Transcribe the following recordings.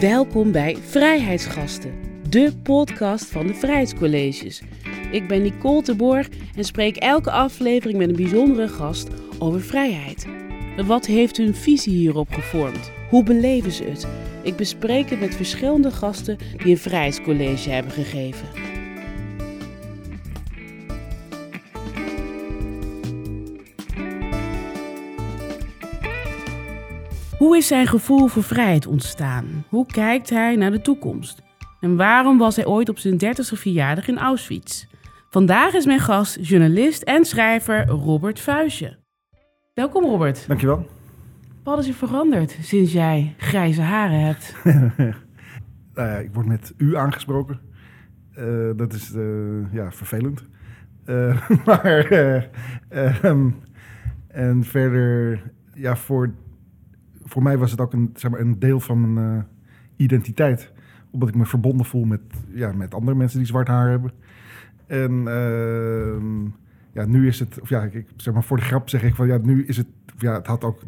Welkom bij Vrijheidsgasten, de podcast van de Vrijheidscolleges. Ik ben Nicole de Boer en spreek elke aflevering met een bijzondere gast over vrijheid. Wat heeft hun visie hierop gevormd? Hoe beleven ze het? Ik bespreek het met verschillende gasten die een vrijheidscollege hebben gegeven. Hoe is zijn gevoel voor vrijheid ontstaan? Hoe kijkt hij naar de toekomst? En waarom was hij ooit op zijn 30ste verjaardag in Auschwitz? Vandaag is mijn gast journalist en schrijver Robert Vuijsje. Welkom Robert. Dankjewel. Wat is er veranderd sinds jij grijze haren hebt? nou ja, ik word met u aangesproken. Uh, dat is uh, ja, vervelend. Uh, maar, um, en verder, ja, voor voor mij was het ook een, zeg maar, een deel van mijn uh, identiteit. Omdat ik me verbonden voel met, ja, met andere mensen die zwart haar hebben. En uh, ja, nu is het, of ja, ik, zeg maar voor de grap zeg ik van ja, nu is het, ja, het had ook,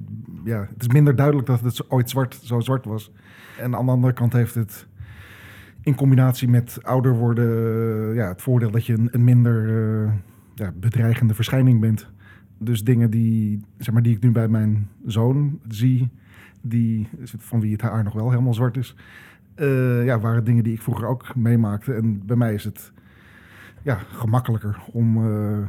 ja, het is minder duidelijk dat het ooit zwart, zo zwart was. En aan de andere kant heeft het in combinatie met ouder worden, ja, het voordeel dat je een, een minder uh, ja, bedreigende verschijning bent. Dus dingen die, zeg maar, die ik nu bij mijn zoon zie, die, van wie het haar nog wel helemaal zwart is, uh, ja, waren dingen die ik vroeger ook meemaakte. En bij mij is het ja, gemakkelijker om, uh,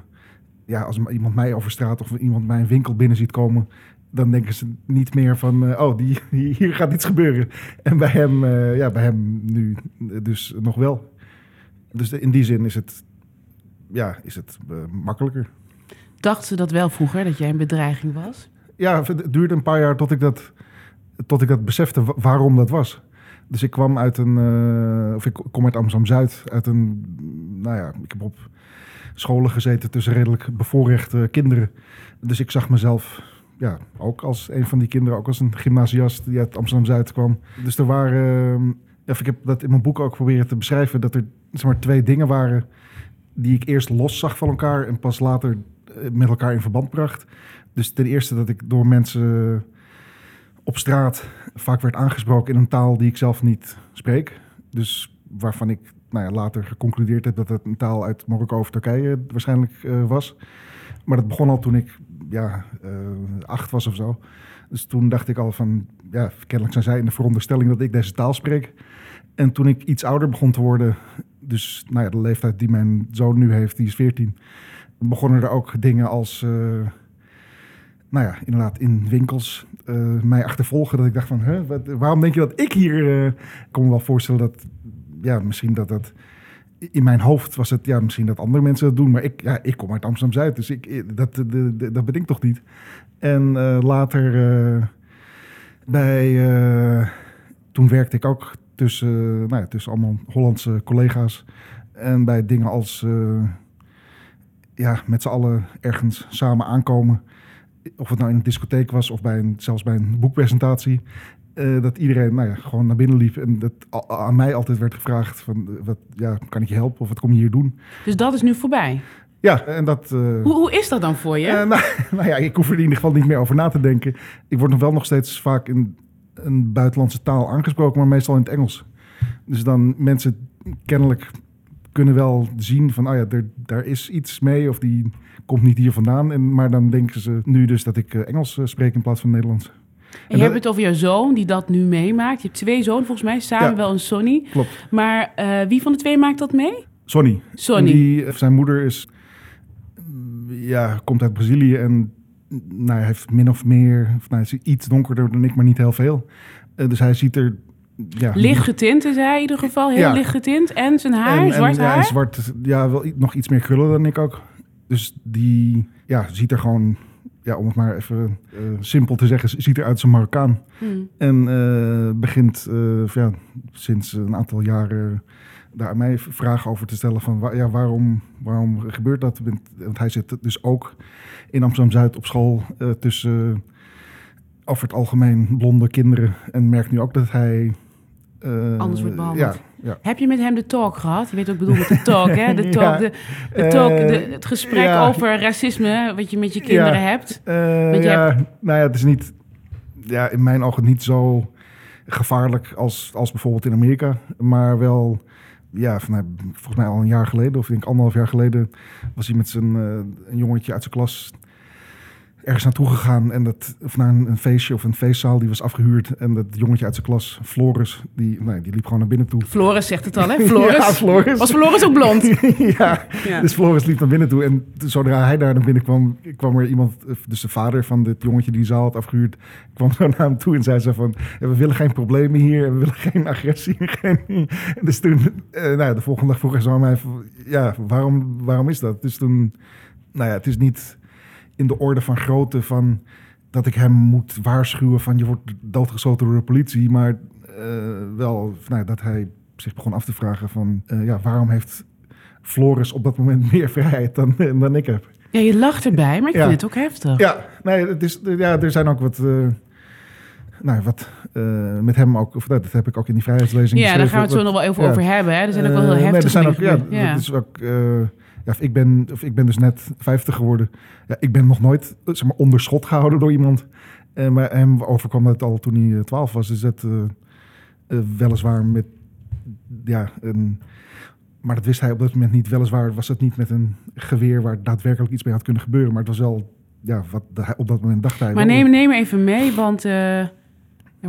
ja, als iemand mij over straat of iemand mijn winkel binnen ziet komen, dan denken ze niet meer van, uh, oh, die, hier gaat iets gebeuren. En bij hem, ja, bij hem nu dus nog wel. Dus in die zin is het, ja, is het makkelijker. Dachten ze dat wel vroeger, dat jij een bedreiging was? Ja, het duurde een paar jaar tot ik dat tot ik dat besefte waarom dat was. Dus ik kwam uit een, uh, of ik kom uit Amsterdam-Zuid, uit een, nou ja, ik heb op scholen gezeten tussen redelijk bevoorrechte kinderen. Dus ik zag mezelf ja, ook als een van die kinderen, ook als een gymnasiast die uit Amsterdam-Zuid kwam. Dus er waren, uh, ik heb dat in mijn boek ook proberen te beschrijven, dat er zeg maar, twee dingen waren die ik eerst los zag van elkaar en pas later eh, met elkaar in verband bracht. Dus ten eerste dat ik door mensen op straat vaak werd aangesproken in een taal die ik zelf niet spreek. Dus waarvan ik nou ja, later geconcludeerd heb dat het een taal uit Marokko of Turkije waarschijnlijk uh, was. Maar dat begon al toen ik ja, uh, acht was of zo. Dus toen dacht ik al van, ja, kennelijk zijn zij in de veronderstelling dat ik deze taal spreek. En toen ik iets ouder begon te worden, dus nou ja, de leeftijd die mijn zoon nu heeft, die is 14, begonnen er ook dingen als, uh, nou ja, inderdaad in winkels uh, mij achtervolgen. Dat ik dacht van, wat, waarom denk je dat ik hier... Uh, ik kan me wel voorstellen dat, ja, misschien dat dat... In mijn hoofd was het, ja, misschien dat andere mensen dat doen. Maar ik, ja, ik kom uit Amsterdam-Zuid, dus ik, dat, de, dat ben ik toch niet. En later bij... toen werkte ik ook tussen, nou ja, tussen allemaal Hollandse collega's. En bij dingen als... ja, met z'n allen ergens samen aankomen of het nou in een discotheek was of bij een, zelfs bij een boekpresentatie. Uh, dat iedereen nou ja, gewoon naar binnen liep en dat aan mij altijd werd gevraagd van wat ja, kan ik je helpen of wat kom je hier doen? Dus dat is nu voorbij? Ja, en dat... Uh, hoe, hoe is dat dan voor je? Uh, nou, nou, ja, ik hoef er in ieder geval niet meer over na te denken. Ik word nog wel nog steeds vaak in een buitenlandse taal aangesproken, maar meestal in het Engels. Dus dan mensen kennelijk kunnen wel zien van, oh ja, er, daar is iets mee of die komt niet hier vandaan. En, maar dan denken ze nu dus dat ik eh, Engels eh, spreek in plaats van Nederlands. En, je hebt het over jouw zoon die dat nu meemaakt. Je hebt twee zoons volgens mij, samen wel een Sonny. Klopt. Maar uh, wie van de twee maakt dat mee? Sonny. Sonny. Die, zijn moeder is, ja, komt uit Brazilië en nou, hij heeft min of meer, of, nou, is iets donkerder dan ik, maar niet heel veel. Uh, dus hij ziet er ja, licht getint is hij in ieder geval, heel ja. licht getint. En zijn haar, en, zwart en, haar? Ja, zwart, ja, wel nog iets meer krullen dan ik ook. Dus die ja, ziet er gewoon, ja, om het maar even uh, simpel te zeggen, ziet er uit als een Marokkaan. Hmm. En uh, begint uh, ja, sinds een aantal jaren daar aan mij vragen over te stellen van waar, ja, waarom, waarom gebeurt dat? Want hij zit dus ook in Amsterdam-Zuid op school tussen over het algemeen blonde kinderen. En merkt nu ook dat hij uh, Anders wordt behandeld. Ja, ja. Heb je met hem de talk gehad? Je weet ook bedoel met de talk, hè? De talk, de, de talk de, het gesprek over racisme wat je met je kinderen hebt. Uh, ja, nou ja, het is niet, ja, in mijn ogen niet zo. gevaarlijk als, als bijvoorbeeld in Amerika. Maar wel, ja, van, nou, volgens mij al een jaar geleden, of ik denk anderhalf jaar geleden, was hij met zijn eh, een jongetje uit zijn klas ergens naartoe gegaan en dat, of naar een, een feestje of een feestzaal die was afgehuurd. En dat jongetje uit zijn klas, Floris, die, nee, die liep gewoon naar binnen toe. Floris zegt het al, hè? Floris. ja, Floris. Was Floris ook blond? ja. Ja. dus Floris liep naar binnen toe. En zodra hij daar naar binnen kwam, kwam er iemand, dus de vader van dit jongetje die de zaal had afgehuurd, kwam zo naar hem toe en zei zo van, we willen geen problemen hier, we willen geen agressie. Geen... En dus toen, eh, nou ja, de volgende dag vroeg hij zo aan mij, ja, waarom, waarom is dat? Dus toen, nou ja, het is niet in de orde van grootte van dat ik hem moet waarschuwen van je wordt doodgeschoten door de politie, maar eh, wel nou, dat hij zich begon af te vragen van eh, ja, waarom heeft Floris op dat moment meer vrijheid dan, dan ik heb. Ja, je lacht erbij, maar ik Ja. vind het ook heftig. Ja, nee, het is, ja, er zijn ook wat, eh, nou, wat eh, met hem ook, of dat, heb ik ook in die vrijheidslezing Ja, daar gaan we het zo nog wel even ja. over hebben. Hè. Er zijn ook wel Eh, heel nee, er heftige zijn ook, ja. Ja. dat is ook, eh, ja, ik, ben, of ik ben dus net 50 geworden. Ja, ik ben nog nooit eh, zeg maar, onder schot gehouden door iemand. Eh, maar hem overkwam dat al toen hij eh, 12 was. Dus dat eh, eh, weliswaar met, ja, een, maar dat wist hij op dat moment niet. Weliswaar was het niet met een geweer waar daadwerkelijk iets mee had kunnen gebeuren. Maar het was wel, ja, wat hij op dat moment dacht hij. Maar neem, neem even mee, want eh, er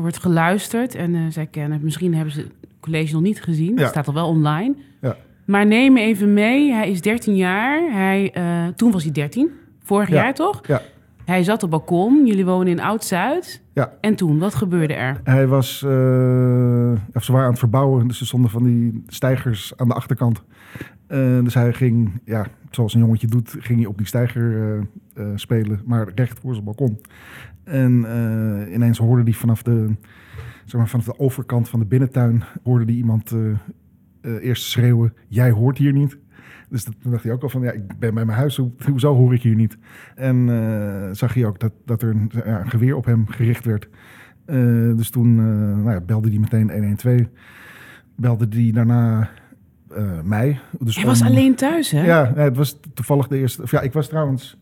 wordt geluisterd. En eh, zij kennen, misschien hebben ze het college nog niet gezien. Ja. Het staat al wel online. Ja. Maar neem even mee, hij is 13 jaar. Hij, eh, toen was hij 13, vorig Ja. jaar toch? Ja. Hij zat op balkon, jullie wonen in Oud-Zuid. Ja. En toen, wat gebeurde er? Hij was, eh, of ze waren aan het verbouwen, dus er stonden van die stijgers aan de achterkant. Eh, dus hij ging, ja, zoals een jongetje doet, ging hij op die stijger spelen, maar recht voor zijn balkon. En ineens hoorde hij vanaf de, zeg maar, vanaf de overkant van de binnentuin, hoorde hij iemand eh, eerst schreeuwen, jij hoort hier niet. Dus dat, toen dacht hij ook al van, ja, ik ben bij mijn huis, hoe, hoezo hoor ik hier niet? En eh, zag hij ook dat, dat er een, ja, een geweer op hem gericht werd. Eh, dus toen nou ja, belde hij meteen 112. Belde hij daarna mij. Dus Hij was alleen thuis, hè? Ja, nee, het was toevallig de eerste. Of ja, ik was trouwens.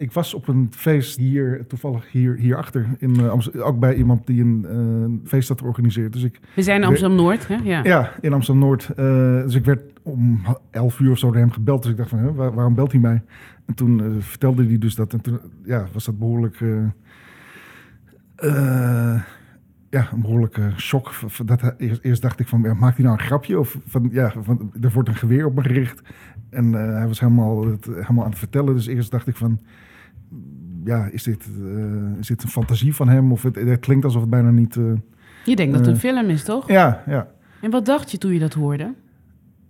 Ik was op een feest hier, toevallig hier, hierachter. In, eh, Amsterdam, ook bij iemand die een eh, feest had georganiseerd. Dus ik, We zijn in Amsterdam-Noord, hè? Ja. ja, in Amsterdam Noord. Eh, dus ik werd om 11 uur of zo door hem gebeld. Dus ik dacht van, hè, waar- waarom belt hij mij? En toen vertelde hij dus dat. En toen ja, was dat behoorlijk. eh, eh, ja, een behoorlijke shock. Dat hij, eerst, eerst dacht ik van, ja, maakt hij nou een grapje? Of van, ja, van, er wordt een geweer op me gericht. En hij was helemaal, het, helemaal aan het vertellen. Dus eerst dacht ik van, ja, is dit, eh, is dit een fantasie van hem? Of het, het klinkt alsof het bijna niet... eh, Je denkt dat het een Eh. film is, toch? ja, ja. En wat dacht je toen je dat hoorde?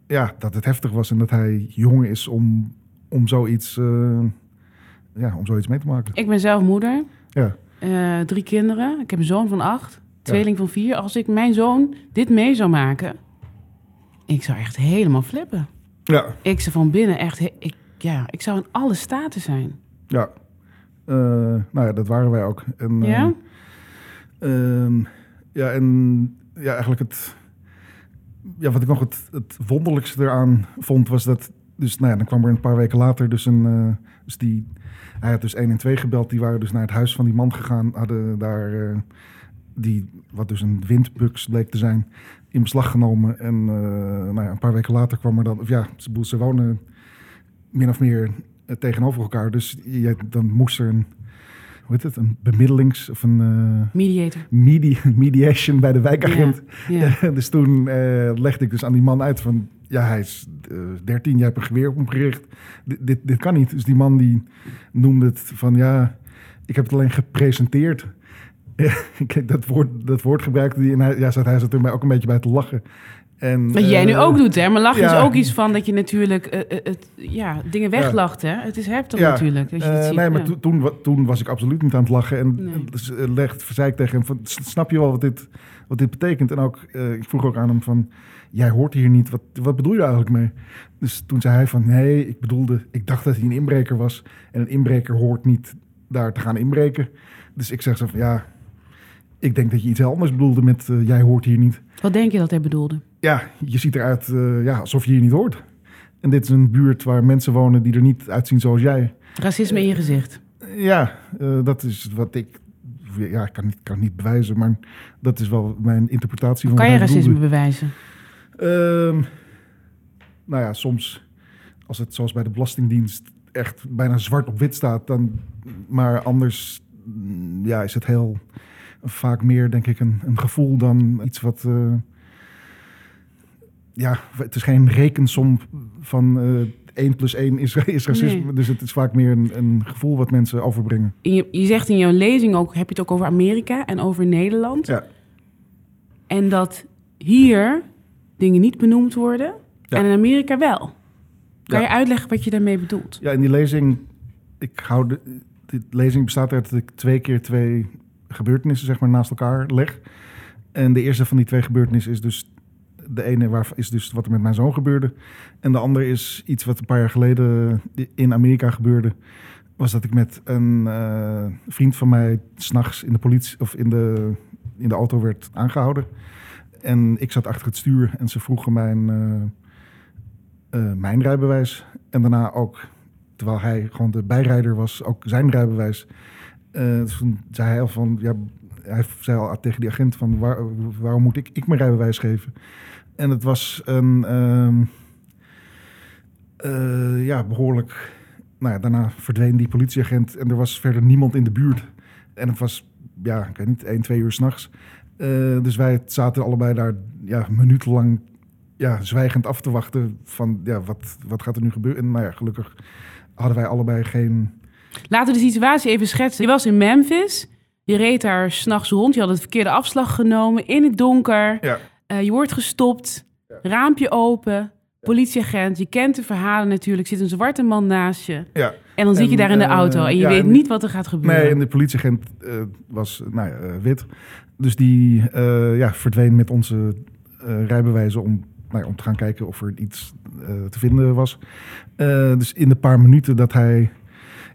ja, dat het heftig was en dat hij jong is om, om, zoiets, ja, om zoiets mee te maken. Ik ben zelf moeder. Ja. Drie kinderen. Ik heb een zoon van acht. Tweeling van vier. Als ik mijn zoon dit mee zou maken... Ik zou echt helemaal flippen. Ja, Ik zou van binnen echt... Ik, ja, ik zou in alle staten zijn. ja. Eh, nou ja, dat waren wij ook. En, Ja? ehm, ja, en ja, eigenlijk het... Ja, wat ik nog het, het wonderlijkste eraan vond, was dat... Dus nou ja, dan kwam er een paar weken later dus een... eh, dus die, hij had dus 1 en 2 gebeld. Die waren dus naar het huis van die man gegaan. Hadden daar... eh, die, wat dus een windbuks bleek te zijn, in beslag genomen. En nou ja, een paar weken later kwam er dan... Of ja, ze, ze wonen min of meer tegenover elkaar. Dus je, dan moest er een... Hoe heet het? Een bemiddelings... Of een... eh, Mediator. medi mediation bij de wijkagent. Dus toen eh, legde ik dus aan die man uit van... Ja, hij is eh 13, jij hebt een geweer op hem gericht. Dit, dit, dit kan niet. Dus die man die noemde het van... Ja, ik heb het alleen gepresenteerd. Kijk, dat woord, dat woord gebruikte hij. En hij, ja, zat, hij zat er mij ook een beetje bij te lachen. En, Wat jij nu eh, ook doet, hè? Maar lachen is ook iets van dat je natuurlijk eh, eh, het, ja, dingen weglacht, hè? Het is heftig natuurlijk. Dat je dat ziet, nee, maar toen, toen, wa- toen was ik absoluut niet aan het lachen. En Nee. legt, zei ik tegen hem van, "S- snap je wel wat dit, wat dit betekent? En ook, ik vroeg ook aan hem van, jij hoort hier niet. Wat, wat bedoel je eigenlijk mee? Dus toen zei hij van, nee, ik bedoelde, ik dacht dat hij een inbreker was. En een inbreker hoort niet daar te gaan inbreken. Dus ik zeg zo van, ja, ik denk dat je iets heel anders bedoelde met, jij hoort hier niet. Wat denk je dat hij bedoelde? Ja, je ziet eruit eh, ja, alsof je hier niet hoort. En dit is een buurt waar mensen wonen die er niet uitzien zoals jij. Racisme in je gezicht. Ja, eh, dat is wat ik, ja, ik kan niet, kan niet bewijzen, maar dat is wel mijn interpretatie van Kan je racisme bewijzen? Ehm, nou ja, soms als het zoals bij de Belastingdienst echt bijna zwart op wit staat, dan, maar anders mm, ja, is het heel vaak meer, denk ik, een, een gevoel dan iets wat. eh, ja, het is geen rekensom van eh 1 plus 1 is, is racisme. Nee. Dus het is vaak meer een, een gevoel wat mensen overbrengen. Je, je zegt in jouw lezing ook, heb je het ook over Amerika en over Nederland. Ja. En dat hier dingen niet benoemd worden Ja. en in Amerika wel. Kan Ja. je uitleggen wat je daarmee bedoelt? Ja, in die lezing, ik hou de, die lezing bestaat uit dat ik twee keer twee gebeurtenissen zeg maar naast elkaar leg. En de eerste van die twee gebeurtenissen is dus de ene waar is dus wat er met mijn zoon gebeurde. En de andere is iets wat een paar jaar geleden in Amerika gebeurde. Was dat ik met een eh, vriend van mij s'nachts in de politie of in de, in de auto werd aangehouden. En ik zat achter het stuur en ze vroegen mijn, eh, eh, mijn rijbewijs. En daarna ook, terwijl hij gewoon de bijrijder was, ook zijn rijbewijs. Dus zei hij al van, ja, hij zei al tegen die agent van, waar, waarom moet ik, ik mijn rijbewijs geven? En het was een, ehm, eh, ja, behoorlijk, nou ja, daarna verdween die politieagent en er was verder niemand in de buurt. En het was, ja, ik weet niet, 1, 2 uur s'nachts. Eh dus wij zaten allebei daar, ja, minutenlang ja, zwijgend af te wachten van ja, wat, wat gaat er nu gebeuren. En nou ja, gelukkig hadden wij allebei geen. Laten we de situatie even schetsen. Je was in Memphis. Je reed daar s'nachts rond. Je had het verkeerde afslag genomen. In het donker. Ja. Eh, je wordt gestopt. Raampje open. Politieagent. Je kent de verhalen natuurlijk. Zit een zwarte man naast je. Ja, En dan zit je daar in de eh, auto. En je ja, weet en- niet wat er gaat gebeuren. nee, en de politieagent eh, was nou ja, wit. Dus die ja, verdween met onze rijbewijzen om, nou om te gaan kijken of er iets te vinden was. Dus in de paar minuten dat hij.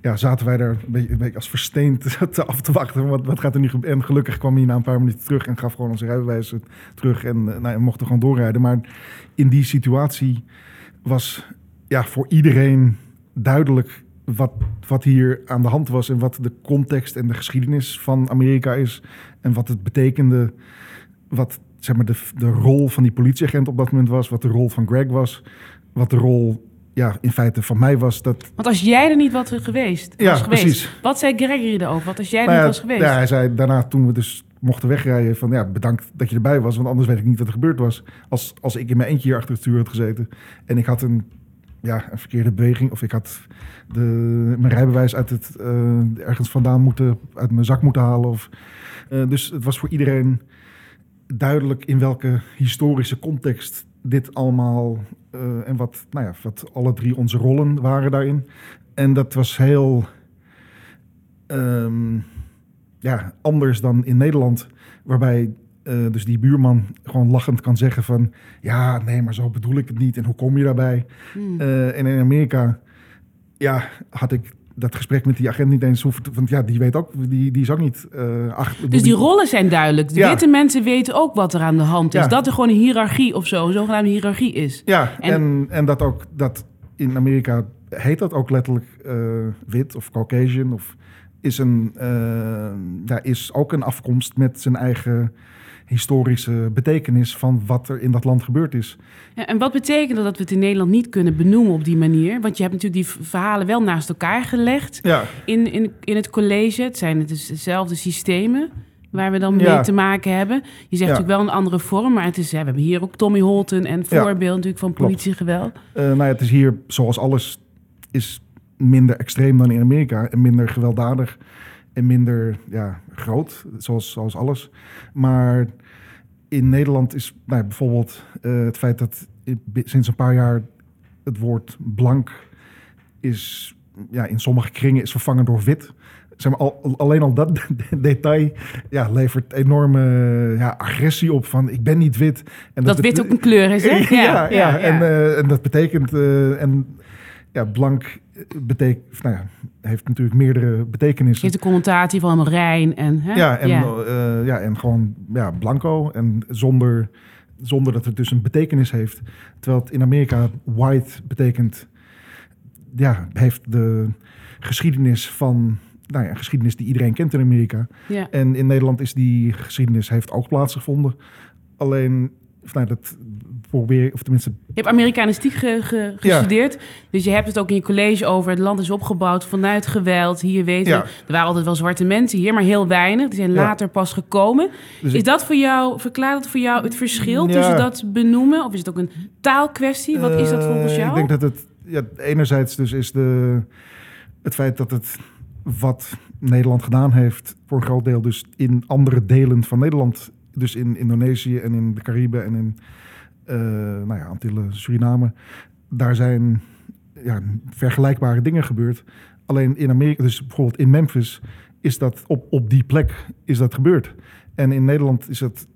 Ja, zaten wij daar een beetje, een beetje als versteend te af te wachten. Wat, wat gaat er nu gebeuren? En gelukkig kwam hij na een paar minuten terug en gaf gewoon onze rijbewijzen terug. En eh, nou, we mochten gewoon doorrijden. Maar in die situatie was ja, voor iedereen duidelijk wat, wat hier aan de hand was. En wat de context en de geschiedenis van Amerika is. En wat het betekende. Wat zeg maar, de, de rol van die politieagent op dat moment was. Wat de rol van Greg was. Wat de rol ja, in feite van mij was. Dat, Want als jij er niet was geweest, Ja, was geweest precies. wat zei Gregory erover? Wat als jij er Nou niet ja, was geweest? Ja, hij zei daarna toen we dus mochten wegrijden van ja, bedankt dat je erbij was, want anders weet ik niet wat er gebeurd was. Als, als ik in mijn eentje hier achter het stuur had gezeten en ik had een, ja, een verkeerde beweging of ik had de, mijn rijbewijs uit het, eh, ergens vandaan moeten, uit mijn zak moeten halen. Of, eh, dus het was voor iedereen duidelijk in welke historische context dit allemaal eh, en wat, nou ja, wat alle drie onze rollen waren daarin. En dat was heel ehm, ja, anders dan in Nederland, waarbij eh, dus die buurman gewoon lachend kan zeggen van ja, nee, maar zo bedoel ik het niet en hoe kom je daarbij? Hmm. Eh, en in Amerika, ja, had ik dat gesprek met die agent niet eens hoeven te, want ja, die weet ook, die, die is ook niet eh achter. Dus die rollen zijn duidelijk. De Ja. witte mensen weten ook wat er aan de hand is. Ja. Dat er gewoon een hiërarchie of zo, een zogenaamde hiërarchie is. Ja, En- en, en, dat ook, dat in Amerika heet dat ook letterlijk eh, wit of Caucasian of is, een, ja, is ook een afkomst met zijn eigen historische betekenis van wat er in dat land gebeurd is. Ja, en wat betekent dat dat we het in Nederland niet kunnen benoemen op die manier? Want je hebt natuurlijk die verhalen wel naast elkaar gelegd Ja, in, in, in het college. Het zijn het dus dezelfde systemen waar we dan mee Ja. te maken hebben. Je zegt Ja. natuurlijk wel een andere vorm, maar het is, hè, we hebben hier ook Tommy Holton en Ja. voorbeeld natuurlijk van politiegeweld. Eh, nou ja, het is hier, zoals alles, is minder extreem dan in Amerika. En minder gewelddadig en minder ja, groot, zoals, zoals alles. Maar in Nederland is nou bijvoorbeeld eh, het feit dat sinds een paar jaar het woord blank is ja, in sommige kringen is vervangen door wit. Zeg maar, al, alleen al dat detail ja, levert enorme ja, agressie op van ik ben niet wit. En Dat wit ook een kleur is, hè? ja, ja, En, eh, en dat betekent, eh, en ja, blank betekent, nou ja, heeft natuurlijk meerdere betekenissen. heeft de connotatie van Rijn en... Hè? Ja, en, ja. eh, ja, en gewoon ja, blanco en zonder, zonder dat het dus een betekenis heeft. Terwijl het in Amerika white betekent, ja, heeft de geschiedenis van nou ja, een geschiedenis die iedereen kent in Amerika. Ja. En in Nederland is die geschiedenis heeft ook plaatsgevonden. Alleen, of nou, dat probeer, of tenminste, Je hebt Amerikanistiek ge- ge- Ja. gestudeerd. Dus je hebt het ook in je college over. Het land is opgebouwd vanuit geweld. Hier weten Ja. we, er waren altijd wel zwarte mensen hier, maar heel weinig. Die zijn Ja. later pas gekomen. Dus is ik- dat voor jou, verklaart dat voor jou het verschil tussen dat benoemen? Of is het ook een taalkwestie? Wat is dat volgens Eh, jou? Ik denk dat het, ja, enerzijds dus is de, het feit dat het wat Nederland gedaan heeft, voor een groot deel dus in andere delen van Nederland, dus in Indonesië en in de Cariben en in eh nou ja, Antillen, Suriname, daar zijn ja, vergelijkbare dingen gebeurd. Alleen in Amerika, dus bijvoorbeeld in Memphis, is dat op, op die plek is dat gebeurd. En in Nederland is het,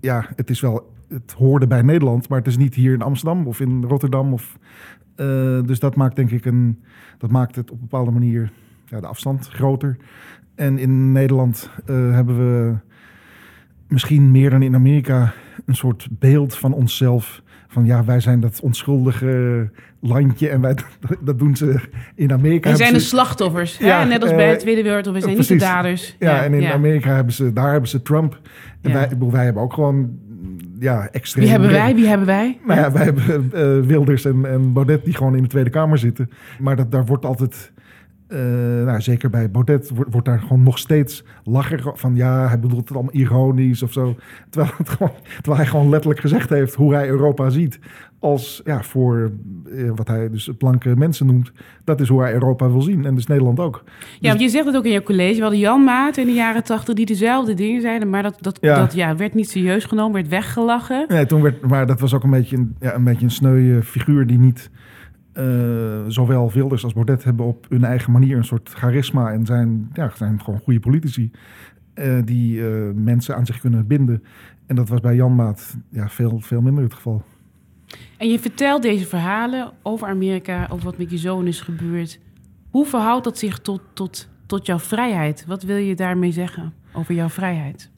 ja, het is wel, het hoorde bij Nederland, maar het is niet hier in Amsterdam of in Rotterdam. Of, eh, dus dat maakt denk ik een, dat maakt het op een bepaalde manier ja, de afstand groter. En in Nederland eh, hebben we misschien meer dan in Amerika een soort beeld van onszelf. Van ja, wij zijn dat onschuldige landje en wij, dat doen ze in Amerika. We zijn de ze- slachtoffers. Ja, hè? Net als bij eh, de Tweede Wereldoorlog. We zijn niet de daders. Ja, en in Amerika hebben ze, daar hebben ze Trump. En wij, ik bedoel, wij hebben ook gewoon, ja, extreem. Wie hebben wij? Wie hebben wij? Nou ja, wij hebben eh, Wilders en, en Baudet die gewoon in de Tweede Kamer zitten. Maar dat, daar wordt altijd, eh, nou, zeker bij Baudet, wordt, wordt daar gewoon nog steeds lachen van ja, hij bedoelt het allemaal ironisch of zo. Terwijl, het gewoon, terwijl hij gewoon letterlijk gezegd heeft hoe hij Europa ziet. Als ja, voor eh, wat hij dus blanke mensen noemt. Dat is hoe hij Europa wil zien. En dus Nederland ook. Ja, want je zegt het ook in je college. We hadden Jan Maat in de jaren tachtig die dezelfde dingen zeiden. Maar dat, dat, Ja. dat ja, werd niet serieus genomen, werd weggelachen. Nee, toen werd, maar dat was ook een beetje een, ja, een, beetje een sneuwe figuur die niet... eh, zowel Wilders als Baudet hebben op hun eigen manier een soort charisma... en zijn, ja, zijn gewoon goede politici eh, die eh, mensen aan zich kunnen binden. En dat was bij Jan Maat ja, veel, veel minder het geval. En je vertelt deze verhalen over Amerika, over wat met je zoon is gebeurd. Hoe verhoudt dat zich tot, tot, tot jouw vrijheid? Wat wil je daarmee zeggen over jouw vrijheid?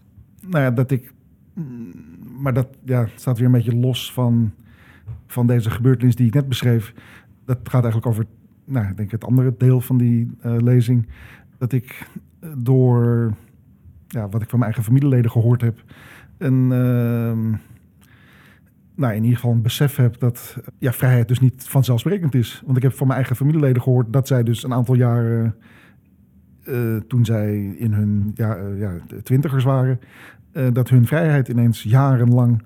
Nou ja, dat ik... mm, Maar dat ja, staat weer een beetje los van, van deze gebeurtenis die ik net beschreef. Dat gaat eigenlijk over nou, ik denk het andere deel van die eh, lezing. Dat ik eh, door ja, wat ik van mijn eigen familieleden gehoord heb... een, ehm, nou, in ieder geval een besef heb dat ja, vrijheid dus niet vanzelfsprekend is. Want ik heb van mijn eigen familieleden gehoord dat zij dus een aantal jaren... eh, toen zij in hun ja, twintigers waren... dat hun vrijheid ineens jarenlang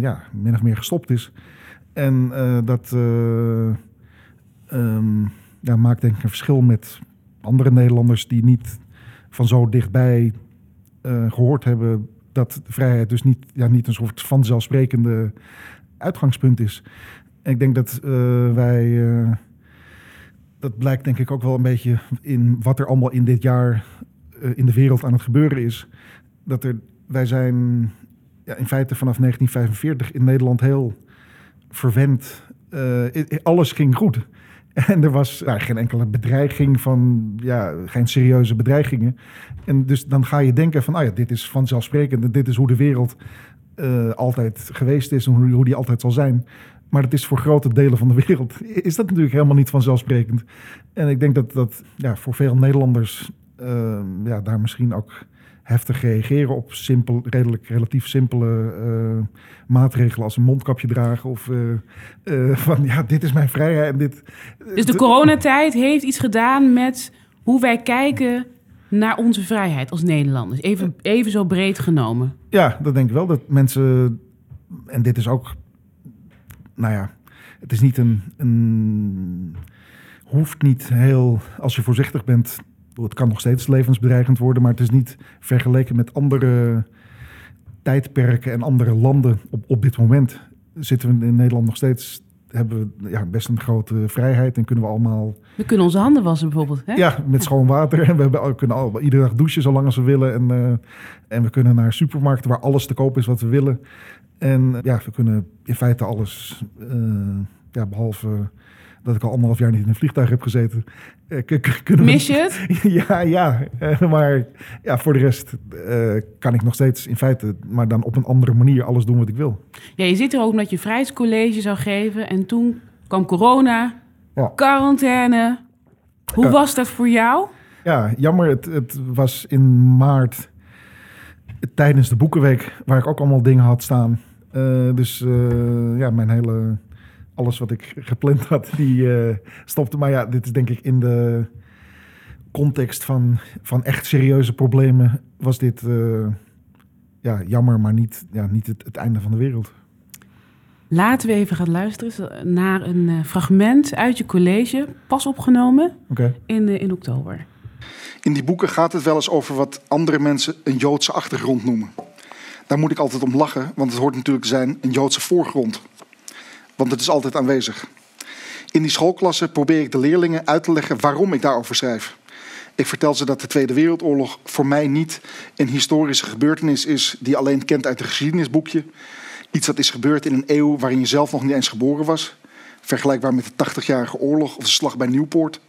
ja, min of meer gestopt is. En eh, dat eh, ehm, maakt denk ik een verschil met andere Nederlanders die niet van zo dichtbij eh, gehoord hebben dat vrijheid dus niet, ja, niet een soort vanzelfsprekende uitgangspunt is. Ik denk dat wij, dat blijkt denk ik ook wel een beetje in wat er allemaal in dit jaar in de wereld aan het gebeuren is. Dat er, wij zijn ja, in feite vanaf 1945 in Nederland heel verwend. Eh, alles ging goed. En er was nou, geen enkele bedreiging van, ja, geen serieuze bedreigingen. En dus dan ga je denken van, ah ja, dit is vanzelfsprekend. en Dit is hoe de wereld eh, altijd geweest is en hoe, hoe die altijd zal zijn. Maar het is voor grote delen van de wereld, is dat natuurlijk helemaal niet vanzelfsprekend. En ik denk dat dat ja, voor veel Nederlanders eh, ja, daar misschien ook heftig reageren op simpel, redelijk relatief simpele eh, maatregelen als een mondkapje dragen of eh, eh, van ja, dit is mijn vrijheid en dit. Dus de coronatijd heeft iets gedaan met hoe wij kijken naar onze vrijheid als Nederlanders. Even, even zo breed genomen. Ja, dat denk ik wel. Dat mensen, en dit is ook, nou ja, het is niet een, een hoeft niet heel, als je voorzichtig bent, het kan nog steeds levensbedreigend worden, maar het is niet vergeleken met andere tijdperken en andere landen op, op dit moment. Zitten we in Nederland nog steeds, hebben we ja, best een grote vrijheid en kunnen we allemaal We kunnen onze handen wassen bijvoorbeeld. Hè? ja, met schoon water. En we, hebben, we kunnen al, iedere dag douchen zolang als we willen. En, eh, en we kunnen naar supermarkten waar alles te koop is wat we willen. En ja, we kunnen in feite alles, eh, ja, behalve dat ik al anderhalf jaar niet in een vliegtuig heb gezeten. eh, Mis je het? ja, ja. Eh, maar ja, voor de rest eh, kan ik nog steeds in feite, maar dan op een andere manier alles doen wat ik wil. Ja, je zit er ook omdat je vrijheidscollege zou geven. En toen kwam corona, Ja. quarantaine. Hoe was dat voor jou? Ja, jammer. Het, het was in maart tijdens de Boekenweek, waar ik ook allemaal dingen had staan. Uh, dus ja, mijn hele, alles wat ik gepland had, die uh, stopte. Maar ja, dit is denk ik in de context van, van echt serieuze problemen, was dit ja, jammer, maar niet, ja, niet het, het einde van de wereld. Laten we even gaan luisteren naar een fragment uit je college, pas opgenomen okay. in, in oktober. In die boeken gaat het wel eens over wat andere mensen een Joodse achtergrond noemen. Daar moet ik altijd om lachen, want het hoort natuurlijk te zijn een Joodse voorgrond. Want het is altijd aanwezig. In die schoolklassen probeer ik de leerlingen uit te leggen waarom ik daarover schrijf. Ik vertel ze dat de Tweede Wereldoorlog voor mij niet een historische gebeurtenis is die je alleen kent uit een geschiedenisboekje. Iets dat is gebeurd in een eeuw waarin je zelf nog niet eens geboren was. Vergelijkbaar met de 80-jarige oorlog of de slag bij Nieuwpoort.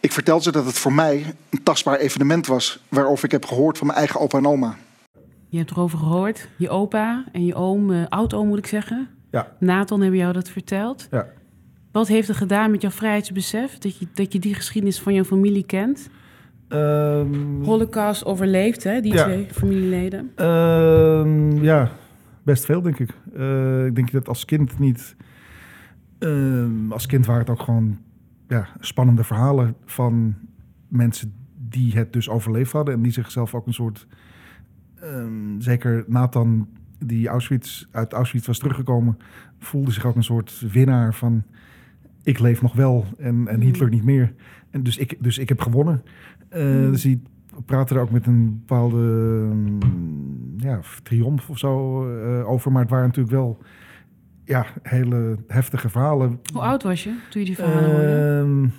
Ik vertel ze dat het voor mij een tastbaar evenement was waarover ik heb gehoord van mijn eigen opa en oma. Je hebt erover gehoord, je opa en je oom, uh, oud-oom moet ik zeggen. Ja. Nathan hebben jou dat verteld. Ja. Wat heeft het gedaan met jouw vrijheidsbesef? Dat je, dat je die geschiedenis van jouw familie kent? Um, Holocaust overleefd, hè, die twee familieleden? Um, ja, best veel, denk ik. Uh, ik denk dat als kind niet... Uh, als kind waren het ook gewoon ja, spannende verhalen van mensen die het dus overleefd hadden en die zichzelf ook een soort, um, zeker Nathan die Auschwitz, uit Auschwitz was teruggekomen, voelde zich ook een soort winnaar van ik leef nog wel en, en Hitler niet meer. En dus ik, dus ik heb gewonnen. Uh, Dus die praten er ook met een bepaalde um, ja, triomf of zo uh, over. Maar het waren natuurlijk wel ja, hele heftige verhalen. Hoe oud was je toen je die verhalen hoorde? Uh,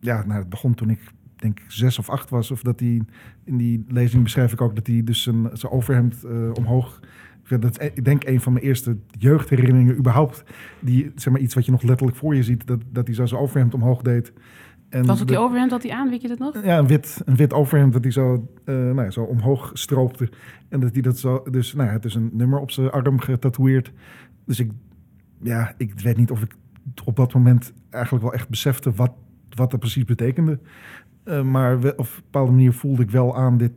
ja, nou, het begon toen ik denk zes of acht was. Of dat hij, in die lezing beschrijf ik ook dat hij dus zijn, zijn overhemd uh, omhoog... Dat is, ik denk een van mijn eerste jeugdherinneringen überhaupt. Die, zeg maar, iets wat je nog letterlijk voor je ziet. Dat, dat hij zo zijn overhemd omhoog deed. En was het die overhemd dat hij aan, weet je dat nog? Ja, een wit, een wit overhemd dat hij zo, uh, nou ja, zo omhoog stroopte. En dat hij dat zo, dus nou ja, het is een nummer op zijn arm getatoeëerd. Dus ik ja, ik weet niet of ik op dat moment eigenlijk wel echt besefte wat, wat dat precies betekende. Uh, maar op een bepaalde manier voelde ik wel aan dit,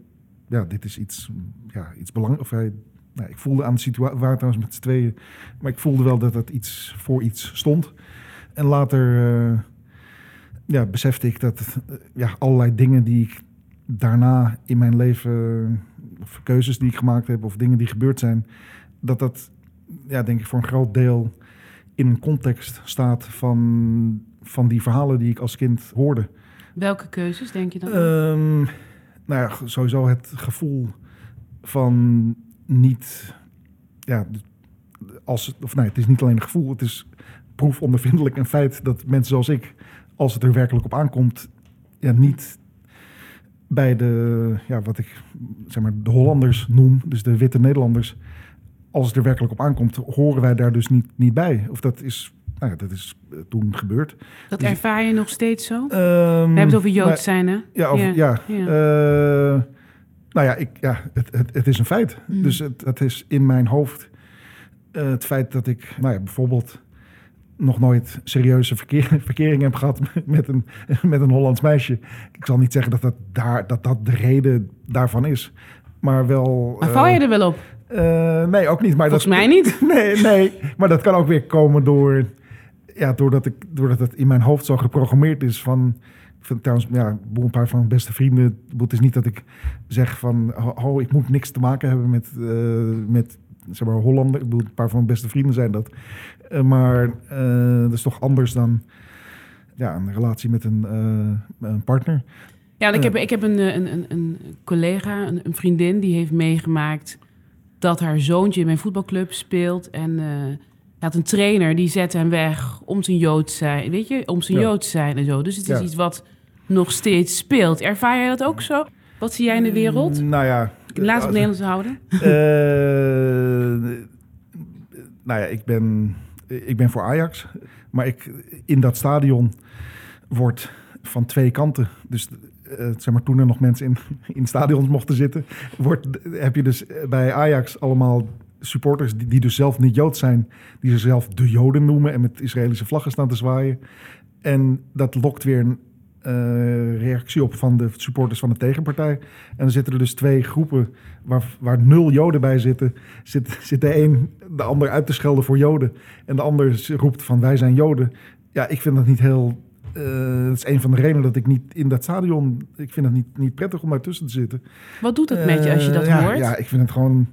ja, dit is iets, ja, iets belangrijks. Of, nou, ik voelde aan de situatie, waar trouwens met z'n tweeën, maar ik voelde wel dat dat iets voor iets stond. En later uh, ja, besefte ik dat uh, ja, allerlei dingen die ik daarna in mijn leven, of keuzes die ik gemaakt heb, of dingen die gebeurd zijn, dat dat, ja, denk ik, voor een groot deel in een context staat van, van die verhalen die ik als kind hoorde. Welke keuzes denk je dan? Um, nou ja, sowieso het gevoel van niet. Ja, als, of nee, het is niet alleen een gevoel, het is proefondervindelijk een feit dat mensen zoals ik, als het er werkelijk op aankomt, ja, niet bij de, ja, wat ik zeg maar, de Hollanders noem, dus de witte Nederlanders, als het er werkelijk op aankomt, horen wij daar dus niet, niet bij. Of dat is, nou ja, dat is uh, toen gebeurd. Dat dus, ervaar je nog steeds zo? Um, We hebben het over Jood zijn, hè? Ja, ja. ja. ja. Uh, nou ja, ik, ja het, het, het is een feit. Mm. Dus het, het is in mijn hoofd uh, het feit dat ik, nou ja, bijvoorbeeld nog nooit serieuze verkeer, verkering heb gehad met een, met een Hollands meisje. Ik zal niet zeggen dat dat, daar, dat, dat de reden daarvan is. Maar wel. Maar val je er wel op? Uh, nee, ook niet. Maar Volgens dat, mij niet. Nee, nee, maar dat kan ook weer komen door... Ja, doordat, ik, doordat het in mijn hoofd zo geprogrammeerd is van... Vind trouwens, ja, een paar van mijn beste vrienden... Het is niet dat ik zeg van... Oh, ik moet niks te maken hebben met, uh, met zeg maar, Hollander. Ik bedoel, een paar van mijn beste vrienden zijn dat. Uh, maar dat is toch anders dan ja, een relatie met een, een partner. Ja, ik heb, ik heb een, een, een, een collega, een, een vriendin... die heeft meegemaakt dat haar zoontje in mijn voetbalclub speelt. En uh, had een trainer die zette hem weg om zijn Jood zijn. Weet je, om zijn ja. Jood zijn en zo. Dus het is ja. iets wat nog steeds speelt. Ervaar jij dat ook zo? Wat zie jij in de wereld? Uh, nou ja. Laat het Nederlands houden. Uh, nou ja, ik ben, ik ben voor Ajax. Maar ik, in dat stadion wordt van twee kanten. Dus uh, zeg maar, toen er nog mensen in, in stadions mochten zitten, wordt, heb je dus bij Ajax allemaal supporters die, die dus zelf niet Jood zijn, die zichzelf de Joden noemen en met Israëlische vlaggen staan te zwaaien. En dat lokt weer een, eh, reactie op van de supporters van de tegenpartij. En dan zitten er dus twee groepen waar, waar nul Joden bij zitten. Zit, zit de een de ander uit te schelden voor Joden. En de ander roept van wij zijn Joden. Ja, ik vind dat niet heel... eh, dat is een van de redenen dat ik niet in dat stadion... Ik vind het niet, niet prettig om daartussen te zitten. Wat doet het met je als je dat Eh, ja, hoort? Ja, ik vind het gewoon...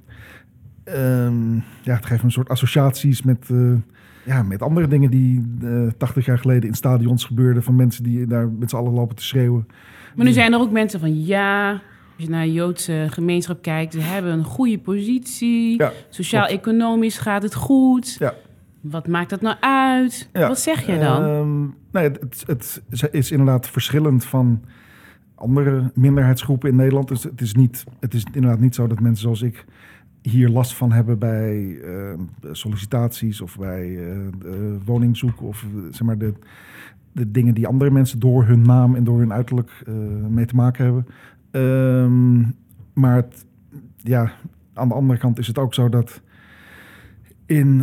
ehm, ja, het geeft me een soort associaties met, ja, met andere dingen die eh 80 jaar geleden in stadions gebeurden. Van mensen die daar met z'n allen lopen te schreeuwen. Maar nu zijn er ook mensen van ja, als je naar de Joodse gemeenschap kijkt, ze hebben een goede positie. Ja, Sociaal-economisch gaat het goed. Ja. Wat maakt dat nou uit? Ja, Wat zeg jij dan? Ehm, nee, het, het, het is inderdaad verschillend van andere minderheidsgroepen in Nederland. Dus het is, niet, het is inderdaad niet zo dat mensen zoals ik hier last van hebben bij eh, sollicitaties of bij de woningzoek of eh, zeg maar de, de dingen die andere mensen door hun naam en door hun uiterlijk mee te maken hebben. Ehm, maar ja, aan de andere kant is het ook zo dat in,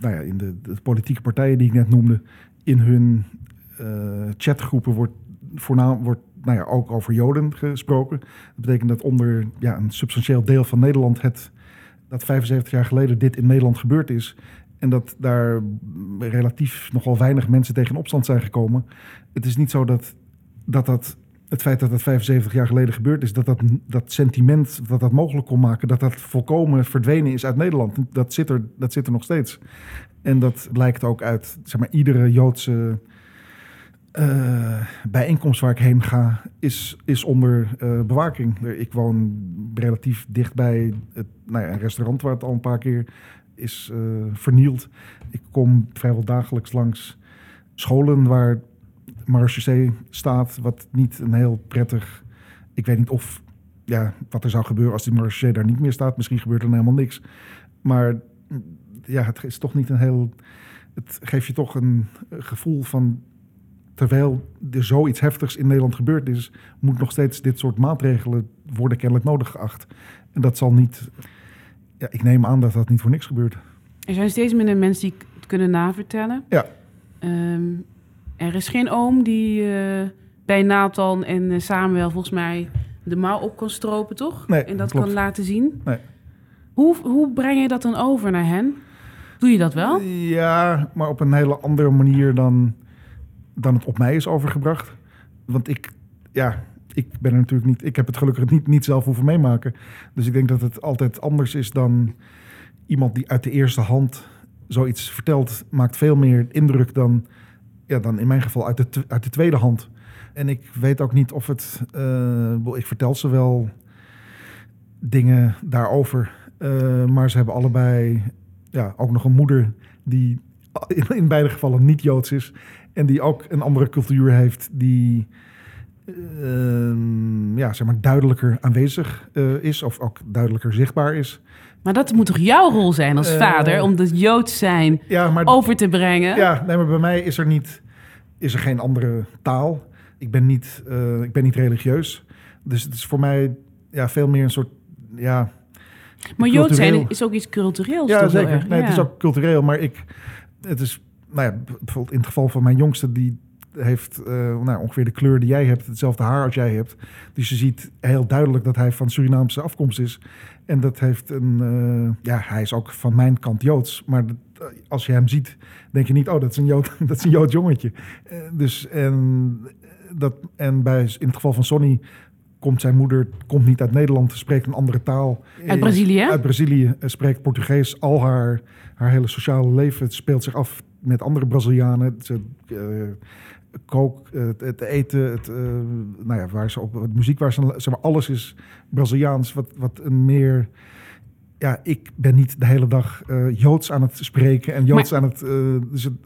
nou ja, in de, de politieke partijen die ik net noemde, in hun chatgroepen wordt voornaam wordt nou ja, ook over Joden gesproken. Dat betekent dat onder ja, een substantieel deel van Nederland het dat 75 jaar geleden dit in Nederland gebeurd is. En dat daar relatief nogal weinig mensen tegen opstand zijn gekomen. Het is niet zo dat dat, dat het feit dat dat 75 jaar geleden gebeurd is, dat dat, dat sentiment dat dat mogelijk kon maken, dat dat volkomen verdwenen is uit Nederland. Dat zit er, dat zit er nog steeds. En dat blijkt ook uit zeg maar, iedere Joodse eh, bijeenkomst waar ik heen ga, is, is onder eh, bewaking. Ik woon relatief dicht bij het, nou ja, een restaurant waar het al een paar keer is eh, vernield. Ik kom vrijwel dagelijks langs scholen waar Marechaussee staat, wat niet een heel prettig... Ik weet niet of, ja, wat er zou gebeuren als die Marechaussee daar niet meer staat. Misschien gebeurt er dan helemaal niks. Maar ja, het is toch niet een heel... Het geeft je toch een gevoel van... Terwijl er zoiets heftigs in Nederland gebeurd is... moet nog steeds dit soort maatregelen worden kennelijk nodig geacht. En dat zal niet... Ja, ik neem aan dat dat niet voor niks gebeurt. Er zijn steeds minder mensen die het kunnen navertellen. Ja. Ehm, er is geen oom die eh, bij Nathan en eh, Samuel volgens mij de mouw op kan stropen, toch? Nee, en dat klopt. kan laten zien. Nee. Hoe, hoe breng je dat dan over naar hen? Doe je dat wel? Ja, maar op een hele andere manier dan, dan het op mij is overgebracht. Want ik, ja, ik ben er natuurlijk niet. Ik heb het gelukkig niet, niet zelf hoeven meemaken. Dus ik denk dat het altijd anders is dan iemand die uit de eerste hand zoiets vertelt. Maakt veel meer indruk dan, ja, dan in mijn geval uit de, uit de tweede hand. En ik weet ook niet of het. eh, ik vertel ze wel dingen daarover. Eh, maar ze hebben allebei ja, ook nog een moeder die in beide gevallen niet Joods is. En die ook een andere cultuur heeft die ehm, ja, zeg maar duidelijker aanwezig eh, is. Of ook duidelijker zichtbaar is. Maar dat moet toch jouw rol zijn als Eh, vader om dat Joods zijn Ja, maar, over te brengen? ja, nee, maar bij mij is er, niet, is er geen andere taal. Ik ben niet, eh, ik ben niet religieus. Dus het is voor mij ja, veel meer een soort... Ja, maar Joods zijn is ook iets cultureels. Ja, zeker. Nee, Het is ook cultureel, maar ik, het is, nou ja, bijvoorbeeld in het geval van mijn jongste, die heeft eh, nou, ongeveer de kleur die jij hebt, hetzelfde haar als jij hebt. Dus je ziet heel duidelijk dat hij van Surinaamse afkomst is. En dat heeft een, eh, ja, hij is ook van mijn kant Joods. Maar dat, eh, als je hem ziet, denk je niet, oh, dat is een Jood, dat is een Joods jongetje. Dus en, dat, en bij, in het geval van Sonny komt zijn moeder komt niet uit Nederland, spreekt een andere taal. Uit Brazilië? Uit Brazilië, spreekt Portugees. Al haar, haar hele sociale leven speelt zich af met andere Brazilianen. Ze eh, kook, eh, het, eten, het, eh, nou ja, waar ze op, het muziek waar ze, zeg maar, alles is Braziliaans. Wat, wat een meer, ja, ik ben niet de hele dag Joods aan het spreken en Joods aan het, dus het,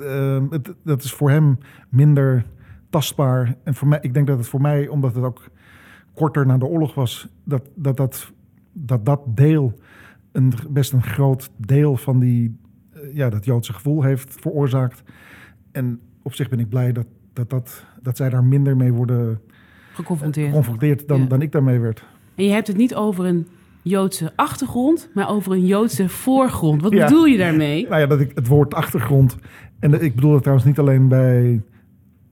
het, dat is voor hem minder tastbaar. En voor mij, ik denk dat het voor mij, omdat het ook korter na de oorlog was, dat dat, dat, dat, dat deel een, best een groot deel van die, ja, dat Joodse gevoel heeft veroorzaakt. En op zich ben ik blij dat, dat, dat, dat zij daar minder mee worden Geconfronteerd. geconfronteerd dan, Ja. dan ik daarmee werd. En je hebt het niet over een Joodse achtergrond, maar over een Joodse voorgrond. Wat Ja. bedoel je daarmee? Nou ja, dat ik het woord achtergrond. En ik bedoel dat trouwens niet alleen bij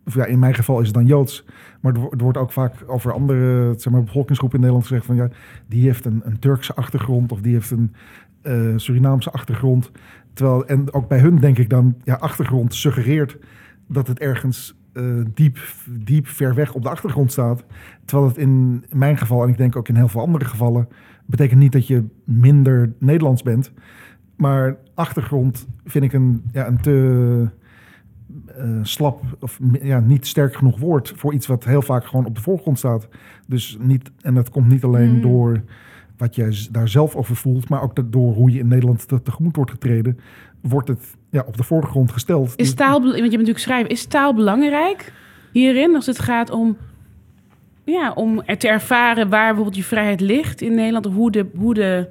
of ja, in mijn geval is het dan Joods. Maar er, er wordt ook vaak over andere zeg maar, bevolkingsgroepen in Nederland gezegd van ja, die heeft een, een Turkse achtergrond of die heeft een eh, Surinaamse achtergrond. Terwijl, en ook bij hun denk ik dan, ja, achtergrond suggereert dat het ergens eh, diep, diep ver weg op de achtergrond staat. Terwijl het in mijn geval, en ik denk ook in heel veel andere gevallen, betekent niet dat je minder Nederlands bent. Maar achtergrond vind ik een, ja, een te eh, slap of ja, niet sterk genoeg woord voor iets wat heel vaak gewoon op de voorgrond staat. Dus niet, en dat komt niet alleen Mm. door wat jij daar zelf over voelt, maar ook door hoe je in Nederland te- tegemoet wordt getreden, wordt het ja, op de voorgrond gesteld. Is Dus- taal, want je bent natuurlijk schrijver, is taal belangrijk hierin als het gaat om, ja, om er te ervaren waar bijvoorbeeld je vrijheid ligt in Nederland of hoe, de, hoe, de,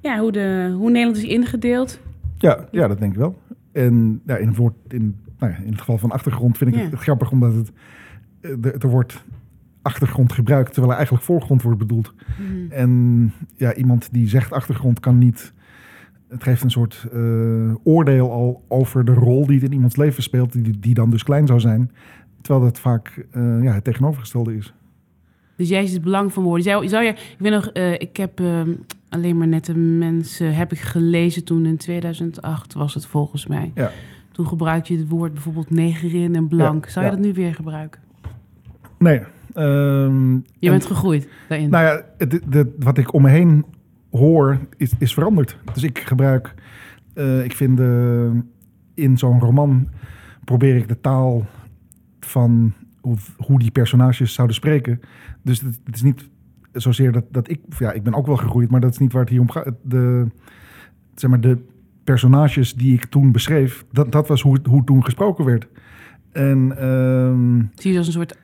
ja, hoe, de, hoe Nederland is ingedeeld? Ja, ja, dat denk ik wel. En ja, in, het woord, in, nou ja, in het geval van achtergrond vind ik Ja. het grappig omdat het, eh, er wordt achtergrond gebruikt terwijl er eigenlijk voorgrond wordt bedoeld. Mhm. En ja, iemand die zegt achtergrond kan niet. Het geeft een soort eh, oordeel al over de rol die het in iemands leven speelt, die, die dan dus klein zou zijn. Terwijl dat vaak eh, ja, het tegenovergestelde is. Dus jij ziet het belang van woorden. Zou, zou je, ik weet nog, eh, ik heb ehm, alleen maar nette mensen heb ik gelezen toen in 2008 was het volgens mij. Ja. Toen gebruikte je het woord bijvoorbeeld negerin en blank. Ja, Zou je ja. dat nu weer gebruiken? Nee. Ehm, Je en- bent gegroeid daarin. Nou ja, het, het- wat ik om me heen hoor is, is veranderd. Dus ik gebruik, eh, ik vind eh, in zo'n roman probeer ik de taal van hoe, hoe die personages zouden spreken. Dus het, het is niet zozeer dat, dat ik, ja, ik ben ook wel gegroeid, maar dat is niet waar het hier om gaat. De, zeg maar, de personages die ik toen beschreef, dat, dat was hoe, hoe toen gesproken werd. En ehm, Zie je als een soort,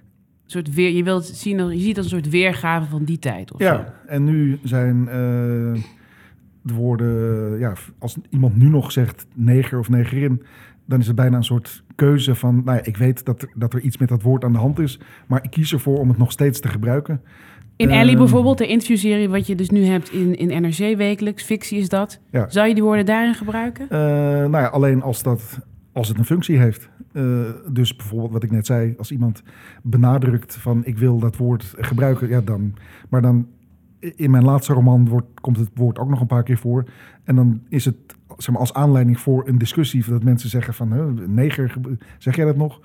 soort weer, je wilt zien, je ziet als een soort weergave van die tijd. Of zo. Ja, en nu zijn eh, de woorden, ja, als iemand nu nog zegt neger of negerin, dan is het bijna een soort keuze van, nou ja, ik weet dat er, dat er iets met dat woord aan de hand is, maar ik kies ervoor om het nog steeds te gebruiken. In Ellie Ehm, bijvoorbeeld, de interviewserie wat je dus nu hebt in, in NRC wekelijks, fictie is dat. Ja. Zou je die woorden daarin gebruiken? Eh, nou ja, alleen als, dat, als het een functie heeft. Eh, dus bijvoorbeeld wat ik net zei, als iemand benadrukt van ik wil dat woord gebruiken, ja dan. Maar dan in mijn laatste roman wordt, komt het woord ook nog een paar keer voor. En dan is het zeg maar, als aanleiding voor een discussie dat mensen zeggen van neger, ge- zeg jij dat nog?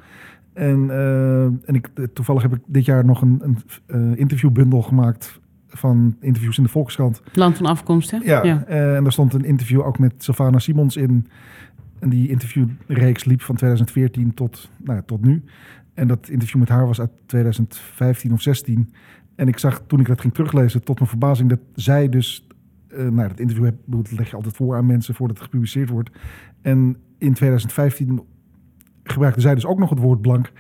En, eh, en ik, toevallig heb ik dit jaar nog een, een eh, interviewbundel gemaakt van interviews in de Volkskrant. Land van afkomst, hè? Ja, eh, en daar stond een interview ook met Sylvana Simons in. En die interviewreeks liep van 2014 tot, nou ja, tot nu. En dat interview met haar was uit 2015 of 16. En ik zag toen ik dat ging teruglezen, tot mijn verbazing, dat zij dus. eh nou, dat interview heb, dat leg je altijd voor aan mensen voordat het gepubliceerd wordt. En in 2015 gebruikte zij dus ook nog het woord blank.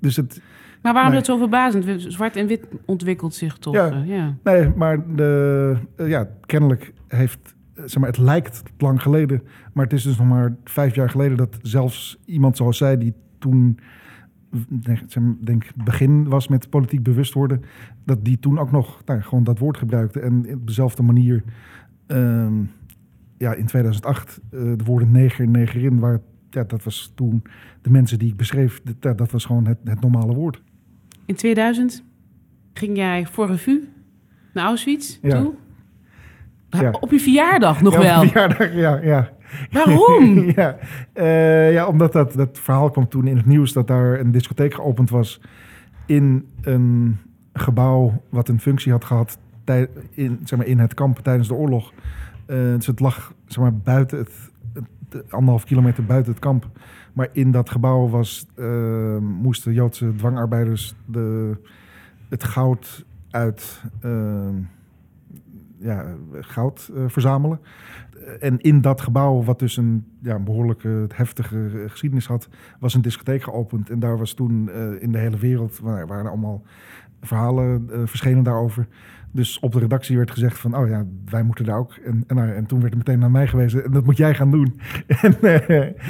Dus het, Maar waarom Nee. dat zo verbazend? Zwart en wit ontwikkelt zich toch? Ja. eh, ja. Nee, maar de, eh, ja, kennelijk heeft, zeg maar, het lijkt lang geleden, maar het is dus nog maar vijf jaar geleden dat zelfs iemand zoals zij, die toen, denk, begin was met politiek bewust worden, dat die toen ook nog nou, gewoon dat woord gebruikte en op dezelfde manier, ehm, ja, in 2008 eh, de woorden neger en negerin, waar, ja, dat was toen de mensen die ik beschreef, dat, dat was gewoon het, het normale woord. In 2000 ging jij voor revue naar Auschwitz Ja. toe. Ja. Op je verjaardag nog ja, wel. verjaardag, ja, ja. Waarom? ja, eh, ja, omdat dat, dat verhaal kwam toen in het nieuws dat daar een discotheek geopend was in een gebouw wat een functie had gehad tij- in, zeg maar, in het kamp tijdens de oorlog. Dus het lag zeg maar, buiten het, het- anderhalf kilometer buiten het kamp. Maar in dat gebouw was, eh, moesten Joodse dwangarbeiders de, het goud uit ja, goud eh, verzamelen. En in dat gebouw, wat dus een ja, een behoorlijke heftige geschiedenis had, was een discotheek geopend. En daar was toen eh, in de hele wereld, waar waren allemaal verhalen eh, verschenen daarover. Dus op de redactie werd gezegd van, oh ja, wij moeten daar ook. En, en, en toen werd er meteen naar mij gewezen, en dat moet jij gaan doen. en,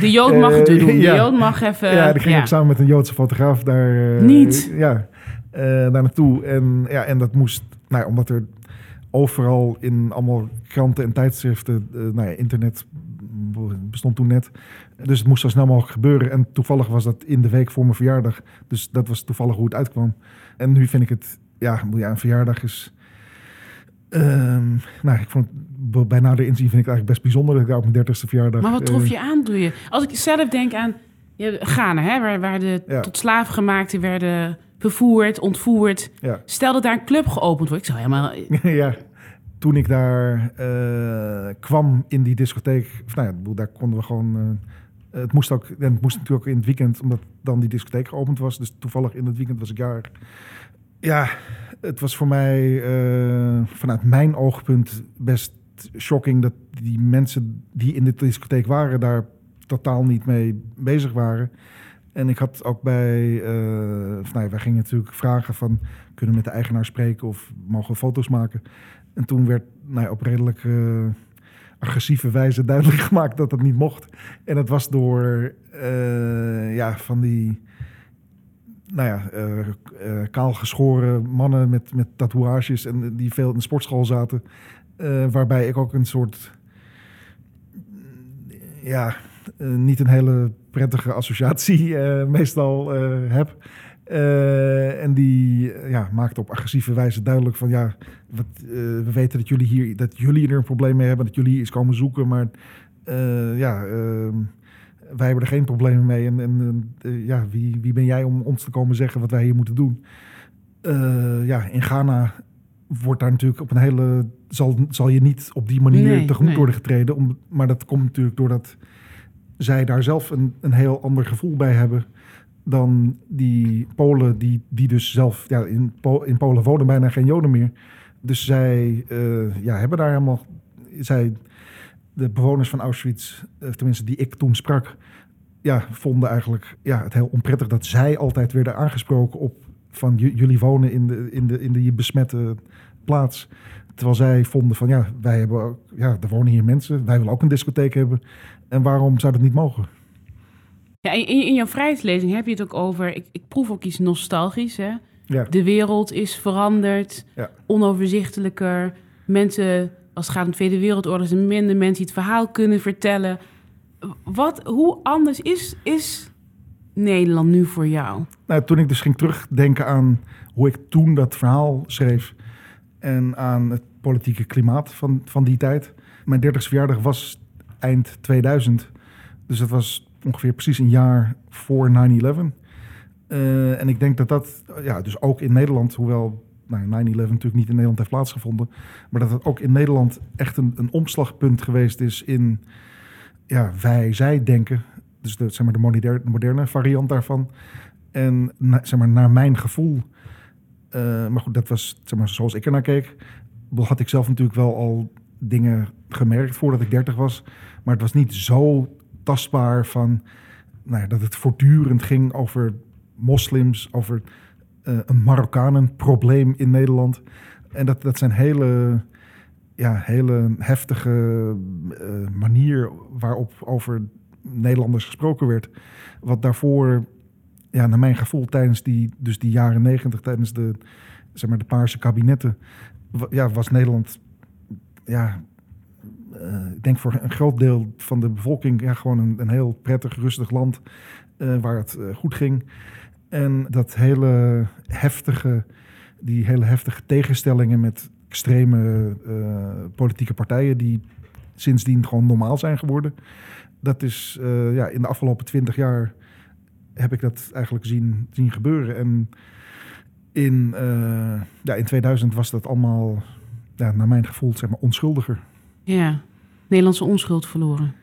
De Jood mag het doen. De ja. Jood mag even... ja, dan ging ja. ik samen met een Joodse fotograaf daar, Niet? Ja, daar naartoe. En, ja, en dat moest, nou ja, omdat er overal in allemaal kranten en tijdschriften, eh, nou ja, internet bestond toen net. Dus het moest zo snel mogelijk gebeuren. En toevallig was dat in de week voor mijn verjaardag. Dus dat was toevallig hoe het uitkwam. En nu vind ik het, ja, ja een verjaardag is... ehm, nou, ik vond het bij nader inzien vind ik het eigenlijk best bijzonder dat ik daar op mijn dertigste verjaardag... Maar wat trof eh, je aan, doe je? Als ik zelf denk aan ja, Ghana, hè, waar, waar de Ja. tot slaafgemaakten werden vervoerd, ontvoerd. Ja. Stel dat daar een club geopend wordt. Ik zou helemaal... ja, toen ik daar eh, kwam in die discotheek, of nou ja, daar konden we gewoon. eh, het moest ook, en het moest natuurlijk ook in het weekend, omdat dan die discotheek geopend was. Dus toevallig in het weekend was ik jarig. Ja, het was voor mij eh, vanuit mijn oogpunt best shocking dat die mensen die in de discotheek waren daar totaal niet mee bezig waren. En ik had ook bij, of nou wij gingen natuurlijk vragen van, kunnen we met de eigenaar spreken of mogen we foto's maken? En toen werd nou op redelijk agressieve wijze duidelijk gemaakt dat dat niet mocht. En dat was door eh, ja, van die nou ja, eh kaalgeschoren mannen met, met tatoeages en die veel in de sportschool zaten. Waarbij ik ook een soort, ja, niet een hele prettige associatie eh, meestal eh, heb. Eh, en die ja, maakte op agressieve wijze duidelijk van ja, wat, we weten dat jullie hier dat jullie er een probleem mee hebben, dat jullie hier eens komen zoeken, maar ja, ehm, wij hebben er geen problemen mee. En, en ja, wie, wie ben jij om ons te komen zeggen wat wij hier moeten doen? Ja, in Ghana wordt daar natuurlijk op een hele zal, zal je niet op die manier Nee, tegemoet nee. worden getreden, om, maar dat komt natuurlijk doordat zij daar zelf een, een heel ander gevoel bij hebben dan die Polen, die, die dus zelf ja, in, Po- in Polen wonen bijna geen Joden meer. Dus zij eh, ja, hebben daar helemaal. Zij, de bewoners van Auschwitz, eh, tenminste die ik toen sprak, ja, vonden eigenlijk ja, het heel onprettig dat zij altijd werden aangesproken op van "J- jullie wonen in de, in de, in de besmette plaats. Terwijl zij vonden van ja, wij hebben ook, ja, er wonen hier mensen, wij willen ook een discotheek hebben. En waarom zou dat niet mogen? Ja, in, in jouw vrijheidslezing heb je het ook over... Ik, ik proef ook iets nostalgisch, hè? Ja, De wereld is veranderd, Ja. onoverzichtelijker. Mensen, als het gaat om de Tweede Wereldoorlog, zijn minder mensen die het verhaal kunnen vertellen. Wat, hoe anders is, is Nederland nu voor jou? Nou, toen ik dus ging terugdenken aan hoe ik toen dat verhaal schreef en aan het politieke klimaat van, van die tijd. Mijn 30ste verjaardag was eind 2000. Dus dat was ongeveer precies een jaar voor 9-11. Eh, en ik denk dat dat, ja, dus ook in Nederland, hoewel nou, 9-11 natuurlijk niet in Nederland heeft plaatsgevonden, maar dat het ook in Nederland echt een, een omslagpunt geweest is in ja, wij-zij denken. Dus de, zeg maar, de moderne, moderne variant daarvan. En zeg maar, naar mijn gevoel, eh, maar goed, dat was zeg maar, zoals ik ernaar keek, had ik zelf natuurlijk wel al dingen gemerkt voordat ik 30 was. Maar het was niet zo tastbaar van nou ja, dat het voortdurend ging over moslims, over eh, een Marokkanenprobleem in Nederland. En dat, dat zijn hele, ja, hele heftige eh, manier waarop over Nederlanders gesproken werd. Wat daarvoor, ja, naar mijn gevoel, tijdens die, dus die jaren negentig, tijdens de, zeg maar, de paarse kabinetten, ja, was Nederland, ja, eh, ik denk voor een groot deel van de bevolking, ja, gewoon een, een heel prettig, rustig land eh, waar het eh, goed ging. En dat hele heftige, die hele heftige tegenstellingen met extreme politieke partijen die sindsdien gewoon normaal zijn geworden. Dat is ja, in de afgelopen twintig jaar heb ik dat eigenlijk zien, zien gebeuren. En in, ja, in 2000 was dat allemaal, ja, naar mijn gevoel, zeg maar, onschuldiger. Ja, Nederlandse onschuld verloren.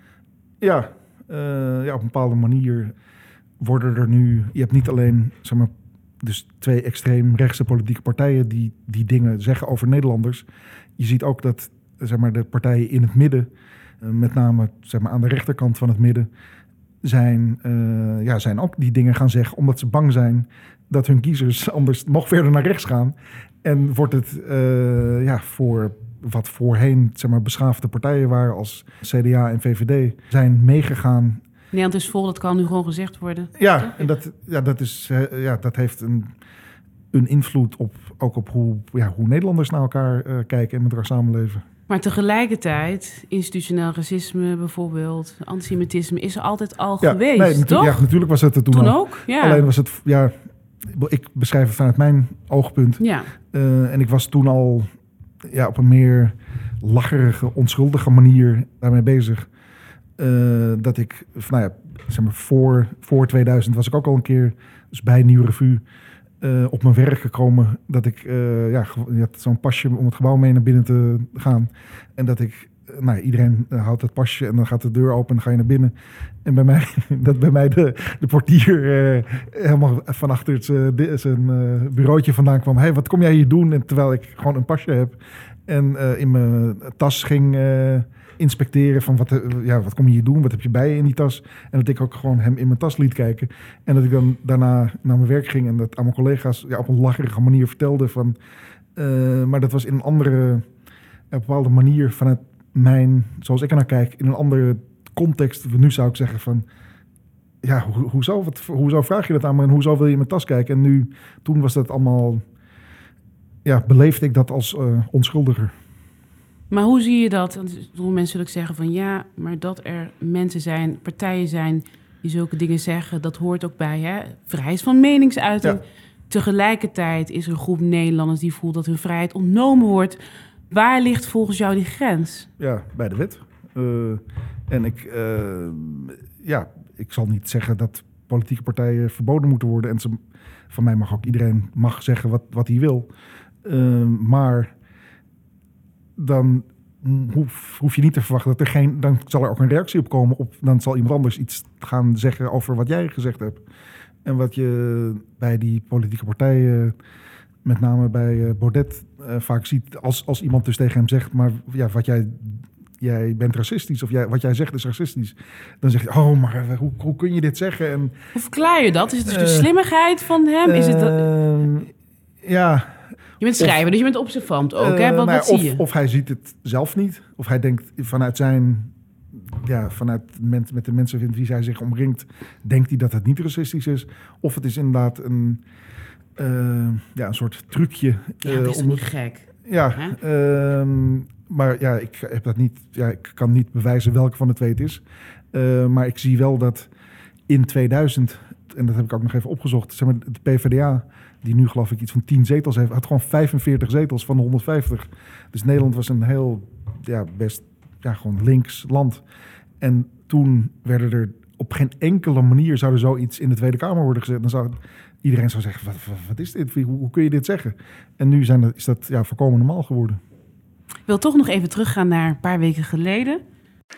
Ja, eh, ja, op een bepaalde manier worden er nu... Je hebt niet alleen zeg maar, dus twee extreem rechtse politieke partijen... Die, die dingen zeggen over Nederlanders. Je ziet ook dat zeg maar, de partijen in het midden... eh, met name zeg maar, aan de rechterkant van het midden... Zijn, eh, ja, zijn ook die dingen gaan zeggen... omdat ze bang zijn dat hun kiezers anders nog verder naar rechts gaan. En wordt het eh, ja, voor wat voorheen zeg maar, beschaafde partijen waren als CDA en VVD... zijn meegegaan Nederland is vol, dat kan nu gewoon gezegd worden. ja, en dat, ja, dat, is, eh, ja, dat heeft een, een invloed op, ook op hoe, ja, hoe Nederlanders naar elkaar eh, kijken en met elkaar samenleven. Maar tegelijkertijd, institutioneel racisme bijvoorbeeld, antisemitisme, is er altijd al Ja, geweest, nee, toch? Ja, natuurlijk was het er toen, ook, ja. Alleen was het, ja, ik beschrijf het vanuit mijn oogpunt. Ja, Eh, en ik was toen al ja, op een meer lacherige, onschuldige manier daarmee bezig. Eh, dat ik, nou ja, zeg maar, voor, voor 2000 was ik ook al een keer dus bij Nieuwe Revue eh, op mijn werk gekomen. Dat ik, ja, je had zo'n pasje om het gebouw mee naar binnen te gaan. En dat ik, nou ja, iedereen eh, houdt het pasje en dan gaat de deur open en ga je naar binnen. En bij mij, dat bij mij de, de portier eh, helemaal van achter het, eh, zijn eh, bureautje vandaan kwam. Hey, wat kom jij hier doen? En terwijl ik gewoon een pasje heb. En eh, in mijn tas ging eh, inspecteren van wat, eh, ja, wat kom je hier doen? Wat heb je bij je in die tas? En dat ik ook gewoon hem in mijn tas liet kijken. En dat ik dan daarna naar mijn werk ging en dat aan mijn collega's ja, op een lacherige manier vertelde van... eh, maar dat was in een andere, een bepaalde manier vanuit mijn, zoals ik er naar kijk, in een andere context. Nu zou ik zeggen van, ja, ho hoezo, wat, hoezo vraag je dat aan me en hoezo wil je in mijn tas kijken? En nu, toen was dat allemaal, ja, beleefde ik dat als eh, onschuldiger. maar hoe zie je dat? Want mensen zullen zeggen van ja, maar dat er mensen zijn, partijen zijn die zulke dingen zeggen, dat hoort ook bij hè? vrijheid van meningsuiting. Ja. Tegelijkertijd is er een groep Nederlanders die voelt dat hun vrijheid ontnomen wordt. Waar ligt volgens jou die grens? Ja, bij de wet. Eh, en ik, eh, ja, ik zal niet zeggen dat politieke partijen verboden moeten worden. En ze, van mij mag ook iedereen mag zeggen wat, wat hij wil. Eh, maar dan hoef, hoef je niet te verwachten dat er geen... Dan zal er ook een reactie op komen. Op, dan zal iemand anders iets gaan zeggen over wat jij gezegd hebt. En wat je bij die politieke partijen, met name bij eh, Baudet, eh, vaak ziet... Als, als iemand dus tegen hem zegt, maar ja, wat jij jij bent racistisch of jij, wat jij zegt is racistisch. Dan zeg je, oh, maar hoe, hoe kun je dit zeggen? En, Hoe verklaar je dat? Is het dus de Eh, slimmigheid van hem? Is het dat... Ehm, ja. Je bent schrijver, dus je bent observant ook. hè? eh, Wat, wat ja, zie of, je? of hij ziet het zelf niet. Of hij denkt vanuit zijn... Ja, vanuit men, met de mensen met wie hij zich omringt... denkt hij dat het niet racistisch is. Of het is inderdaad een... eh, ja, een soort trucje. ja, eh, dat is toch om- niet gek? Ja, ehm, maar ja, ik heb dat niet. Ja, ik kan niet bewijzen welke van de twee het is. Eh, maar ik zie wel dat in 2000, en dat heb ik ook nog even opgezocht, zeg maar, de PvdA, die nu geloof ik iets van 10 zetels heeft, had gewoon 45 zetels van de 150. Dus Nederland was een heel, ja, best, ja, gewoon links land. En toen werden er op geen enkele manier zou er zoiets in de Tweede Kamer worden gezet. Dan zou iedereen zou zeggen: wat, wat, wat is dit? Hoe, hoe kun je dit zeggen? En nu zijn dat, is dat ja, voorkomen normaal geworden. Ik wil toch nog even teruggaan naar een paar weken geleden.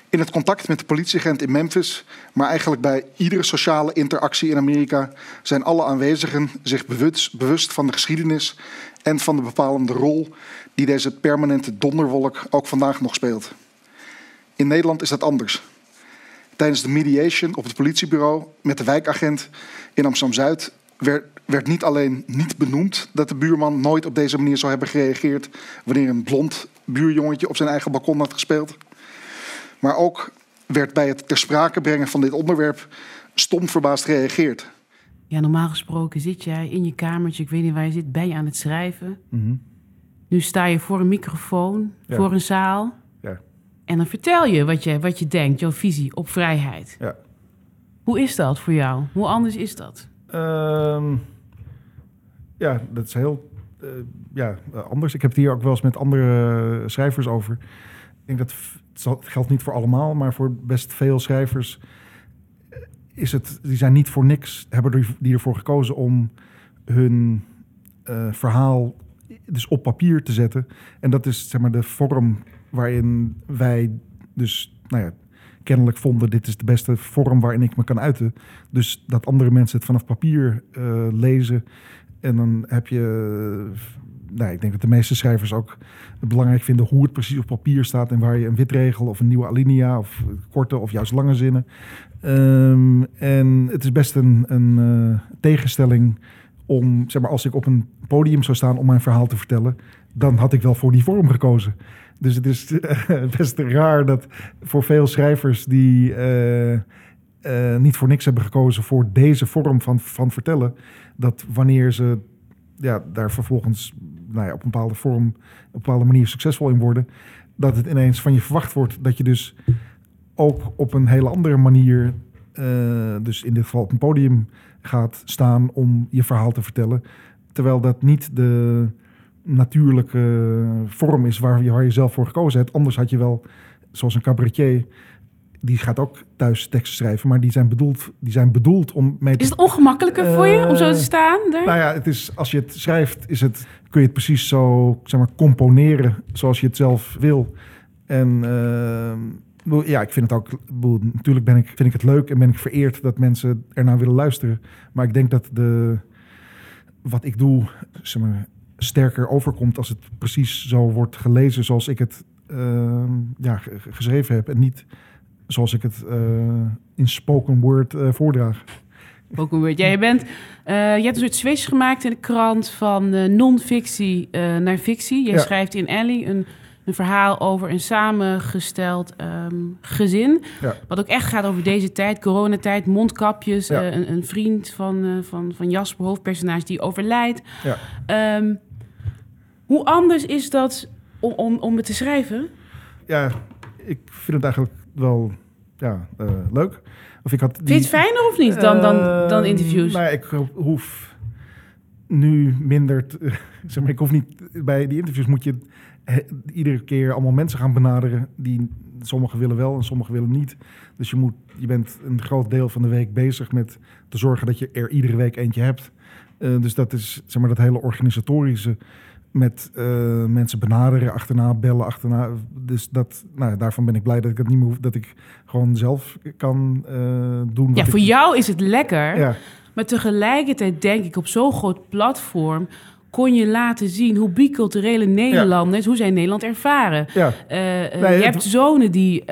In het contact met de politieagent in Memphis, maar eigenlijk bij iedere sociale interactie in Amerika, zijn alle aanwezigen zich bewust, bewust van de geschiedenis en van de bepalende rol die deze permanente donderwolk ook vandaag nog speelt. In Nederland is dat anders. Tijdens de mediation op het politiebureau met de wijkagent in Amsterdam Zuid werd, werd niet alleen niet benoemd dat de buurman nooit op deze manier zou hebben gereageerd wanneer een blond buurjongetje op zijn eigen balkon had gespeeld. Maar ook werd bij het ter sprake brengen van dit onderwerp stom verbaasd gereageerd. Ja, normaal gesproken zit jij in je kamertje, ik weet niet waar je zit, ben je aan het schrijven. Nu sta je voor een microfoon, Ja. voor een zaal. Ja. En dan vertel je wat, je wat je denkt, jouw visie op vrijheid. Ja. Hoe is dat voor jou? Hoe anders is dat? Ehm, ja, dat is heel eh, ja, anders. Ik heb het hier ook wel eens met andere eh, schrijvers over. Ik denk dat het geldt niet voor allemaal, maar voor best veel schrijvers eh, is het, die zijn niet voor niks, hebben die ervoor gekozen om hun verhaal dus op papier te zetten. En dat is zeg maar de vorm waarin wij dus, nou ja, kennelijk vonden dit is de beste vorm waarin ik me kan uiten. Dus dat andere mensen het vanaf papier eh, lezen. En dan heb je, eh, nou, ik denk dat de meeste schrijvers ook belangrijk vinden hoe het precies op papier staat en waar je een witregel of een nieuwe alinea of korte of juist lange zinnen. Ehm, en het is best een, een eh, tegenstelling om, zeg maar, als ik op een podium zou staan om mijn verhaal te vertellen, dan had ik wel voor die vorm gekozen. Dus het is best raar dat voor veel schrijvers die eh, eh, niet voor niks hebben gekozen voor deze vorm van, van vertellen, dat wanneer ze ja, daar vervolgens nou ja, op een bepaalde vorm, op een bepaalde manier succesvol in worden, dat het ineens van je verwacht wordt dat je dus ook op een hele andere manier, eh, dus in dit geval op een podium gaat staan om je verhaal te vertellen. Terwijl dat niet de natuurlijke vorm is waar je, waar je zelf voor gekozen hebt. Anders had je wel, zoals een cabaretier, die gaat ook thuis teksten schrijven, maar die zijn bedoeld, die zijn bedoeld om mee te... Is het ongemakkelijker voor je om zo te Eh, staan? Daar? Nou ja, het is, als je het schrijft, is het, kun je het precies zo zeg maar, componeren zoals je het zelf wil. En bedoel, ja, ik vind het ook. Natuurlijk ben ik, vind ik het leuk en ben ik vereerd dat mensen ernaar willen luisteren. Maar ik denk dat de, wat ik doe, zeg maar, sterker overkomt als het precies zo wordt gelezen zoals ik het eh, ja, ge- ge- geschreven heb. En niet zoals ik het eh, in spoken word eh, voordraag. Woord. Ja, je, bent, eh, je hebt een soort switch gemaakt in de krant van non-fictie naar fictie. Je Ja. schrijft in Ellie een, een verhaal over een samengesteld ehm, gezin. Ja. Wat ook echt gaat over deze tijd, coronatijd, mondkapjes. Een, een vriend van, van, van Jasper, hoofdpersonage, die overlijdt. Ja. Ehm, hoe anders is dat om, om, om het te schrijven? ja, ik vind het eigenlijk wel ja, eh, leuk. Of ik had Vind je het fijner of niet dan, dan, dan Eh, interviews? Nou, ik hoef nu minder. te- zeg maar, ik hoef niet. Bij die interviews moet je he- iedere keer allemaal mensen gaan benaderen. Die sommigen willen wel en sommigen willen niet. Dus je, moet, je bent een groot deel van de week bezig met te zorgen dat je er iedere week eentje hebt. Eh, dus dat is zeg maar dat hele organisatorische. Met eh, mensen benaderen, achterna bellen, achterna. Dus dat, nou, daarvan ben ik blij dat ik het niet meer hoef. Dat ik gewoon zelf kan eh, doen. Ja, ik- voor jou is het lekker. Ja, Maar tegelijkertijd denk ik, op zo'n groot platform kon je laten zien hoe biculturele Nederlanders, hoe zij Nederland ervaren. ja, Eh, Nee, je het- hebt zonen die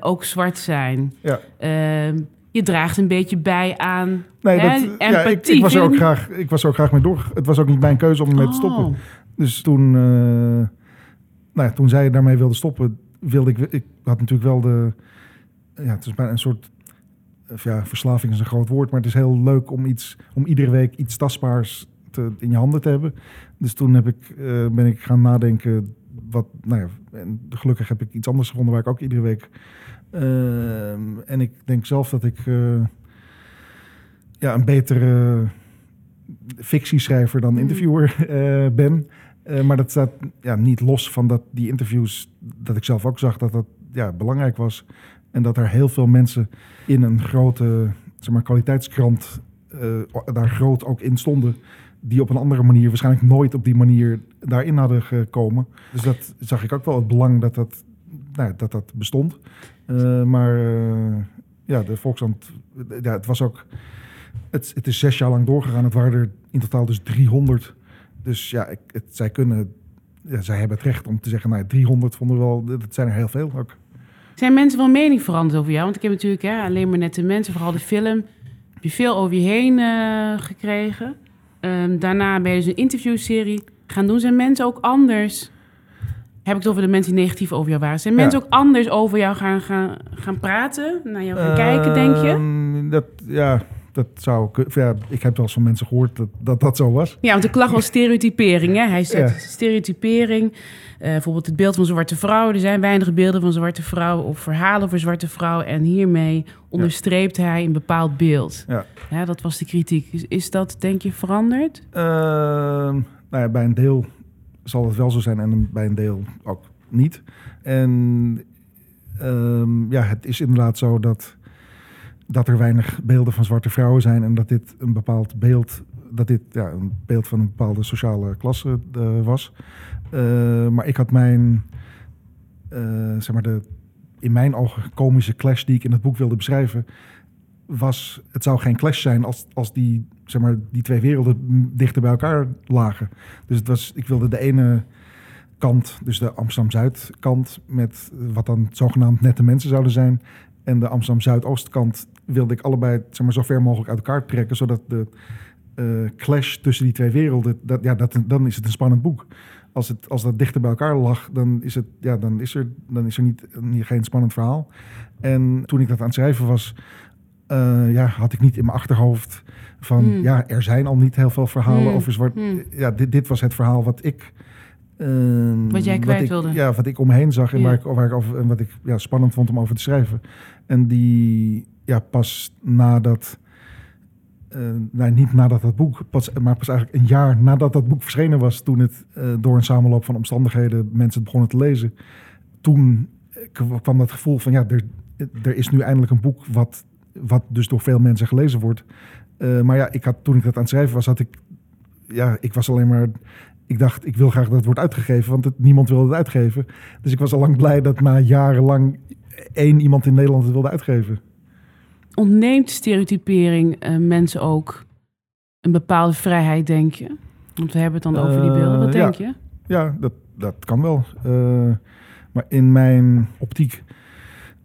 ook zwart zijn. ja. Ehm, je draagt een beetje bij aan Nee, hè, dat, ja, ik, empathie. ik, was er ook graag, ik was er ook graag mee door. Het was ook niet mijn keuze om ermee te stoppen. Oh. Dus toen, eh, nou ja, toen zij daarmee wilde stoppen, wilde ik... Ik had natuurlijk wel de... Ja, het is bijna een soort... Ja, verslaving is een groot woord, maar het is heel leuk om, iets, om iedere week iets tastbaars te, in je handen te hebben. Dus toen heb ik, eh, ben ik gaan nadenken wat... Nou ja, en gelukkig heb ik iets anders gevonden waar ik ook iedere week... ehm, en ik denk zelf dat ik eh, ja, een betere fictieschrijver dan Hmm. interviewer ben. Eh, maar dat staat ja, niet los van dat die interviews, dat ik zelf ook zag dat dat ja, belangrijk was. En dat er heel veel mensen in een grote zeg maar, kwaliteitskrant eh, daar groot ook in stonden. Die op een andere manier waarschijnlijk nooit op die manier daarin hadden gekomen. Dus dat zag ik ook wel het belang dat dat, nou, dat, dat bestond. Eh, maar ja, de Volkshand, het was ook. Het, het is zes jaar lang doorgegaan. Het waren er in totaal dus 300. Dus ja, ik, het, zij kunnen. Ja, zij hebben het recht om te zeggen, nou, 300 vonden we wel. Dat zijn er heel veel ook. Zijn mensen wel mening veranderd over jou? Want ik heb natuurlijk hè, alleen maar net de mensen, vooral de film, heb je veel over je heen eh, gekregen. Ehm, daarna ben je dus een interviewserie gaan doen. Zijn mensen ook anders? Heb ik het over de mensen die negatief over jou waren? Zijn Ja. mensen ook anders over jou gaan, gaan, gaan praten? Naar jou gaan kijken, denk je? Ehm, Dat, ja, dat zou. kun- Ja, ik heb wel eens van mensen gehoord dat dat, dat zo was. Ja, want de klacht was stereotypering. Hè? Hij zegt Ja. stereotypering. Eh, bijvoorbeeld het beeld van zwarte vrouw. Er zijn weinig beelden van zwarte vrouwen of verhalen over zwarte vrouwen. En hiermee onderstreept hij een bepaald beeld. Ja. dat was de kritiek. Is, is dat, denk je, veranderd? Ehm, nou ja, bij een deel zal het wel zo zijn en bij een deel ook niet. En ehm, ja, het is inderdaad zo dat, dat er weinig beelden van zwarte vrouwen zijn en dat dit een bepaald beeld, dat dit ja, een beeld van een bepaalde sociale klasse eh, was. Eh, maar ik had mijn, eh, zeg maar de, in mijn ogen komische clash die ik in het boek wilde beschrijven, was, het zou geen clash zijn als, als die, zeg maar, die twee werelden dichter bij elkaar lagen. Dus het was, ik wilde de ene kant, dus de Amsterdam-Zuid kant, met wat dan zogenaamd nette mensen zouden zijn. En de Amsterdam-Zuidoost-kant wilde ik allebei zeg maar, zo ver mogelijk uit elkaar trekken, zodat de eh, clash tussen die twee werelden, dat, ja, dat, dan is het een spannend boek. Als, het, als dat dichter bij elkaar lag, dan is, het, ja, dan is er, dan is er niet, niet, geen spannend verhaal. En toen ik dat aan het schrijven was, eh, ja, had ik niet in mijn achterhoofd van... Hmm. ja, er zijn al niet heel veel verhalen Hmm. over zwart... Hmm. Ja, dit, dit was het verhaal wat ik Ehm, Wat jij kwijt ik, wilde. Ja, wat ik omheen zag en Ja. waar ik, waar ik over, en wat ik ja, spannend vond om over te schrijven. En die ja, pas nadat, eh nou, niet nadat dat boek, pas, maar pas eigenlijk een jaar nadat dat boek verschenen was, toen het eh, door een samenloop van omstandigheden mensen het begonnen te lezen, toen eh, kwam dat gevoel van ja, er, er is nu eindelijk een boek wat, wat dus door veel mensen gelezen wordt. Maar ja, ik had, toen ik dat aan het schrijven was, had ik, ja, ik was alleen maar, ik dacht, ik wil graag dat het wordt uitgegeven, want het, niemand wilde het uitgeven. Dus ik was al lang blij dat na jarenlang één iemand in Nederland het wilde uitgeven. Ontneemt stereotypering eh, mensen ook een bepaalde vrijheid, denk je? Want we hebben het dan over die beelden. Wat Eh, denk je? Ja, dat, dat kan wel. Eh, maar in mijn optiek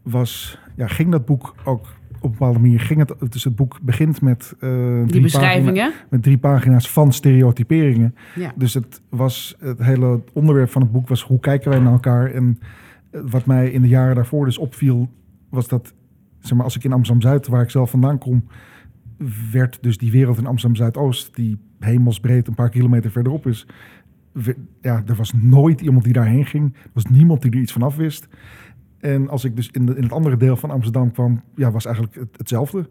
was, ja, ging dat boek ook een bepaalde manier. Ging het, dus het boek begint met, Die drie beschrijvingen? pagina- met drie pagina's van stereotyperingen. Ja. Dus het, was, het hele onderwerp van het boek was hoe kijken wij naar elkaar. En eh, wat mij in de jaren daarvoor dus opviel, was dat zeg maar, als ik in Amsterdam-Zuid, waar ik zelf vandaan kom, werd dus die wereld in Amsterdam-Zuidoost, die hemelsbreed een paar kilometer verderop is, we- ja, er was nooit iemand die daarheen ging. Er was niemand die er iets van af wist. En als ik dus in, de, in het andere deel van Amsterdam kwam, ja, was eigenlijk het, hetzelfde.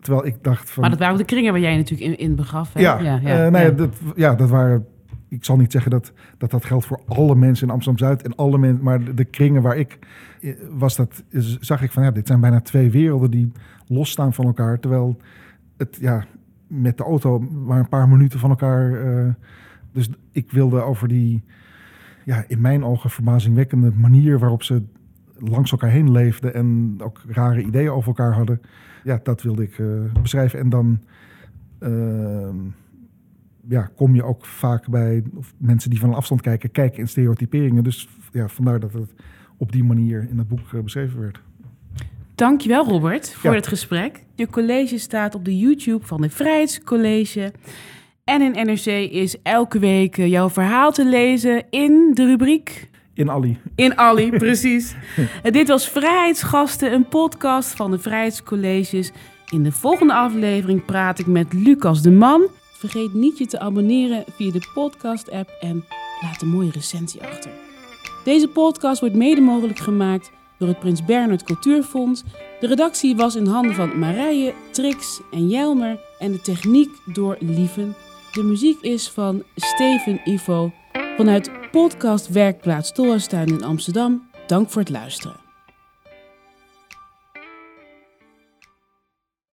Terwijl ik dacht van... Maar dat waren ook de kringen waar jij natuurlijk in, in begaf. Hè? Ja, ja, eh, nou ja, ja. Dat, ja, dat waren. Ik zal niet zeggen dat dat, dat geldt voor alle mensen in Amsterdam Zuid en alle mensen, maar de, de kringen waar ik eh, was, dat zag ik van ja, dit zijn bijna twee werelden die losstaan van elkaar, terwijl het ja met de auto maar een paar minuten van elkaar. eh, dus ik wilde over die ja in mijn ogen verbazingwekkende manier waarop ze langs elkaar heen leefden en ook rare ideeën over elkaar hadden. Ja, dat wilde ik eh, beschrijven en dan ehm, ja, kom je ook vaak bij of mensen die van een afstand kijken, kijken in stereotyperingen. Dus ja, vandaar dat het op die manier in het boek eh, beschreven werd. Dankjewel Robert voor Ja. het gesprek. Je college staat op de YouTube van de Vrijheidscollege. En in NRC is elke week eh, jouw verhaal te lezen in de rubriek In Ali. In Ali, precies. Dit was Vrijheidsgasten, een podcast van de Vrijheidscolleges. In de volgende aflevering praat ik met Lucas de Man. Vergeet niet je te abonneren via de podcast-app en laat een mooie recensie achter. Deze podcast wordt mede mogelijk gemaakt door het Prins Bernhard Cultuurfonds. De redactie was in handen van Marije, Trix en Jelmer en de techniek door Lieven. De muziek is van Steven Ivo vanuit podcast Werkplaats Torenstuin in Amsterdam. Dank voor het luisteren.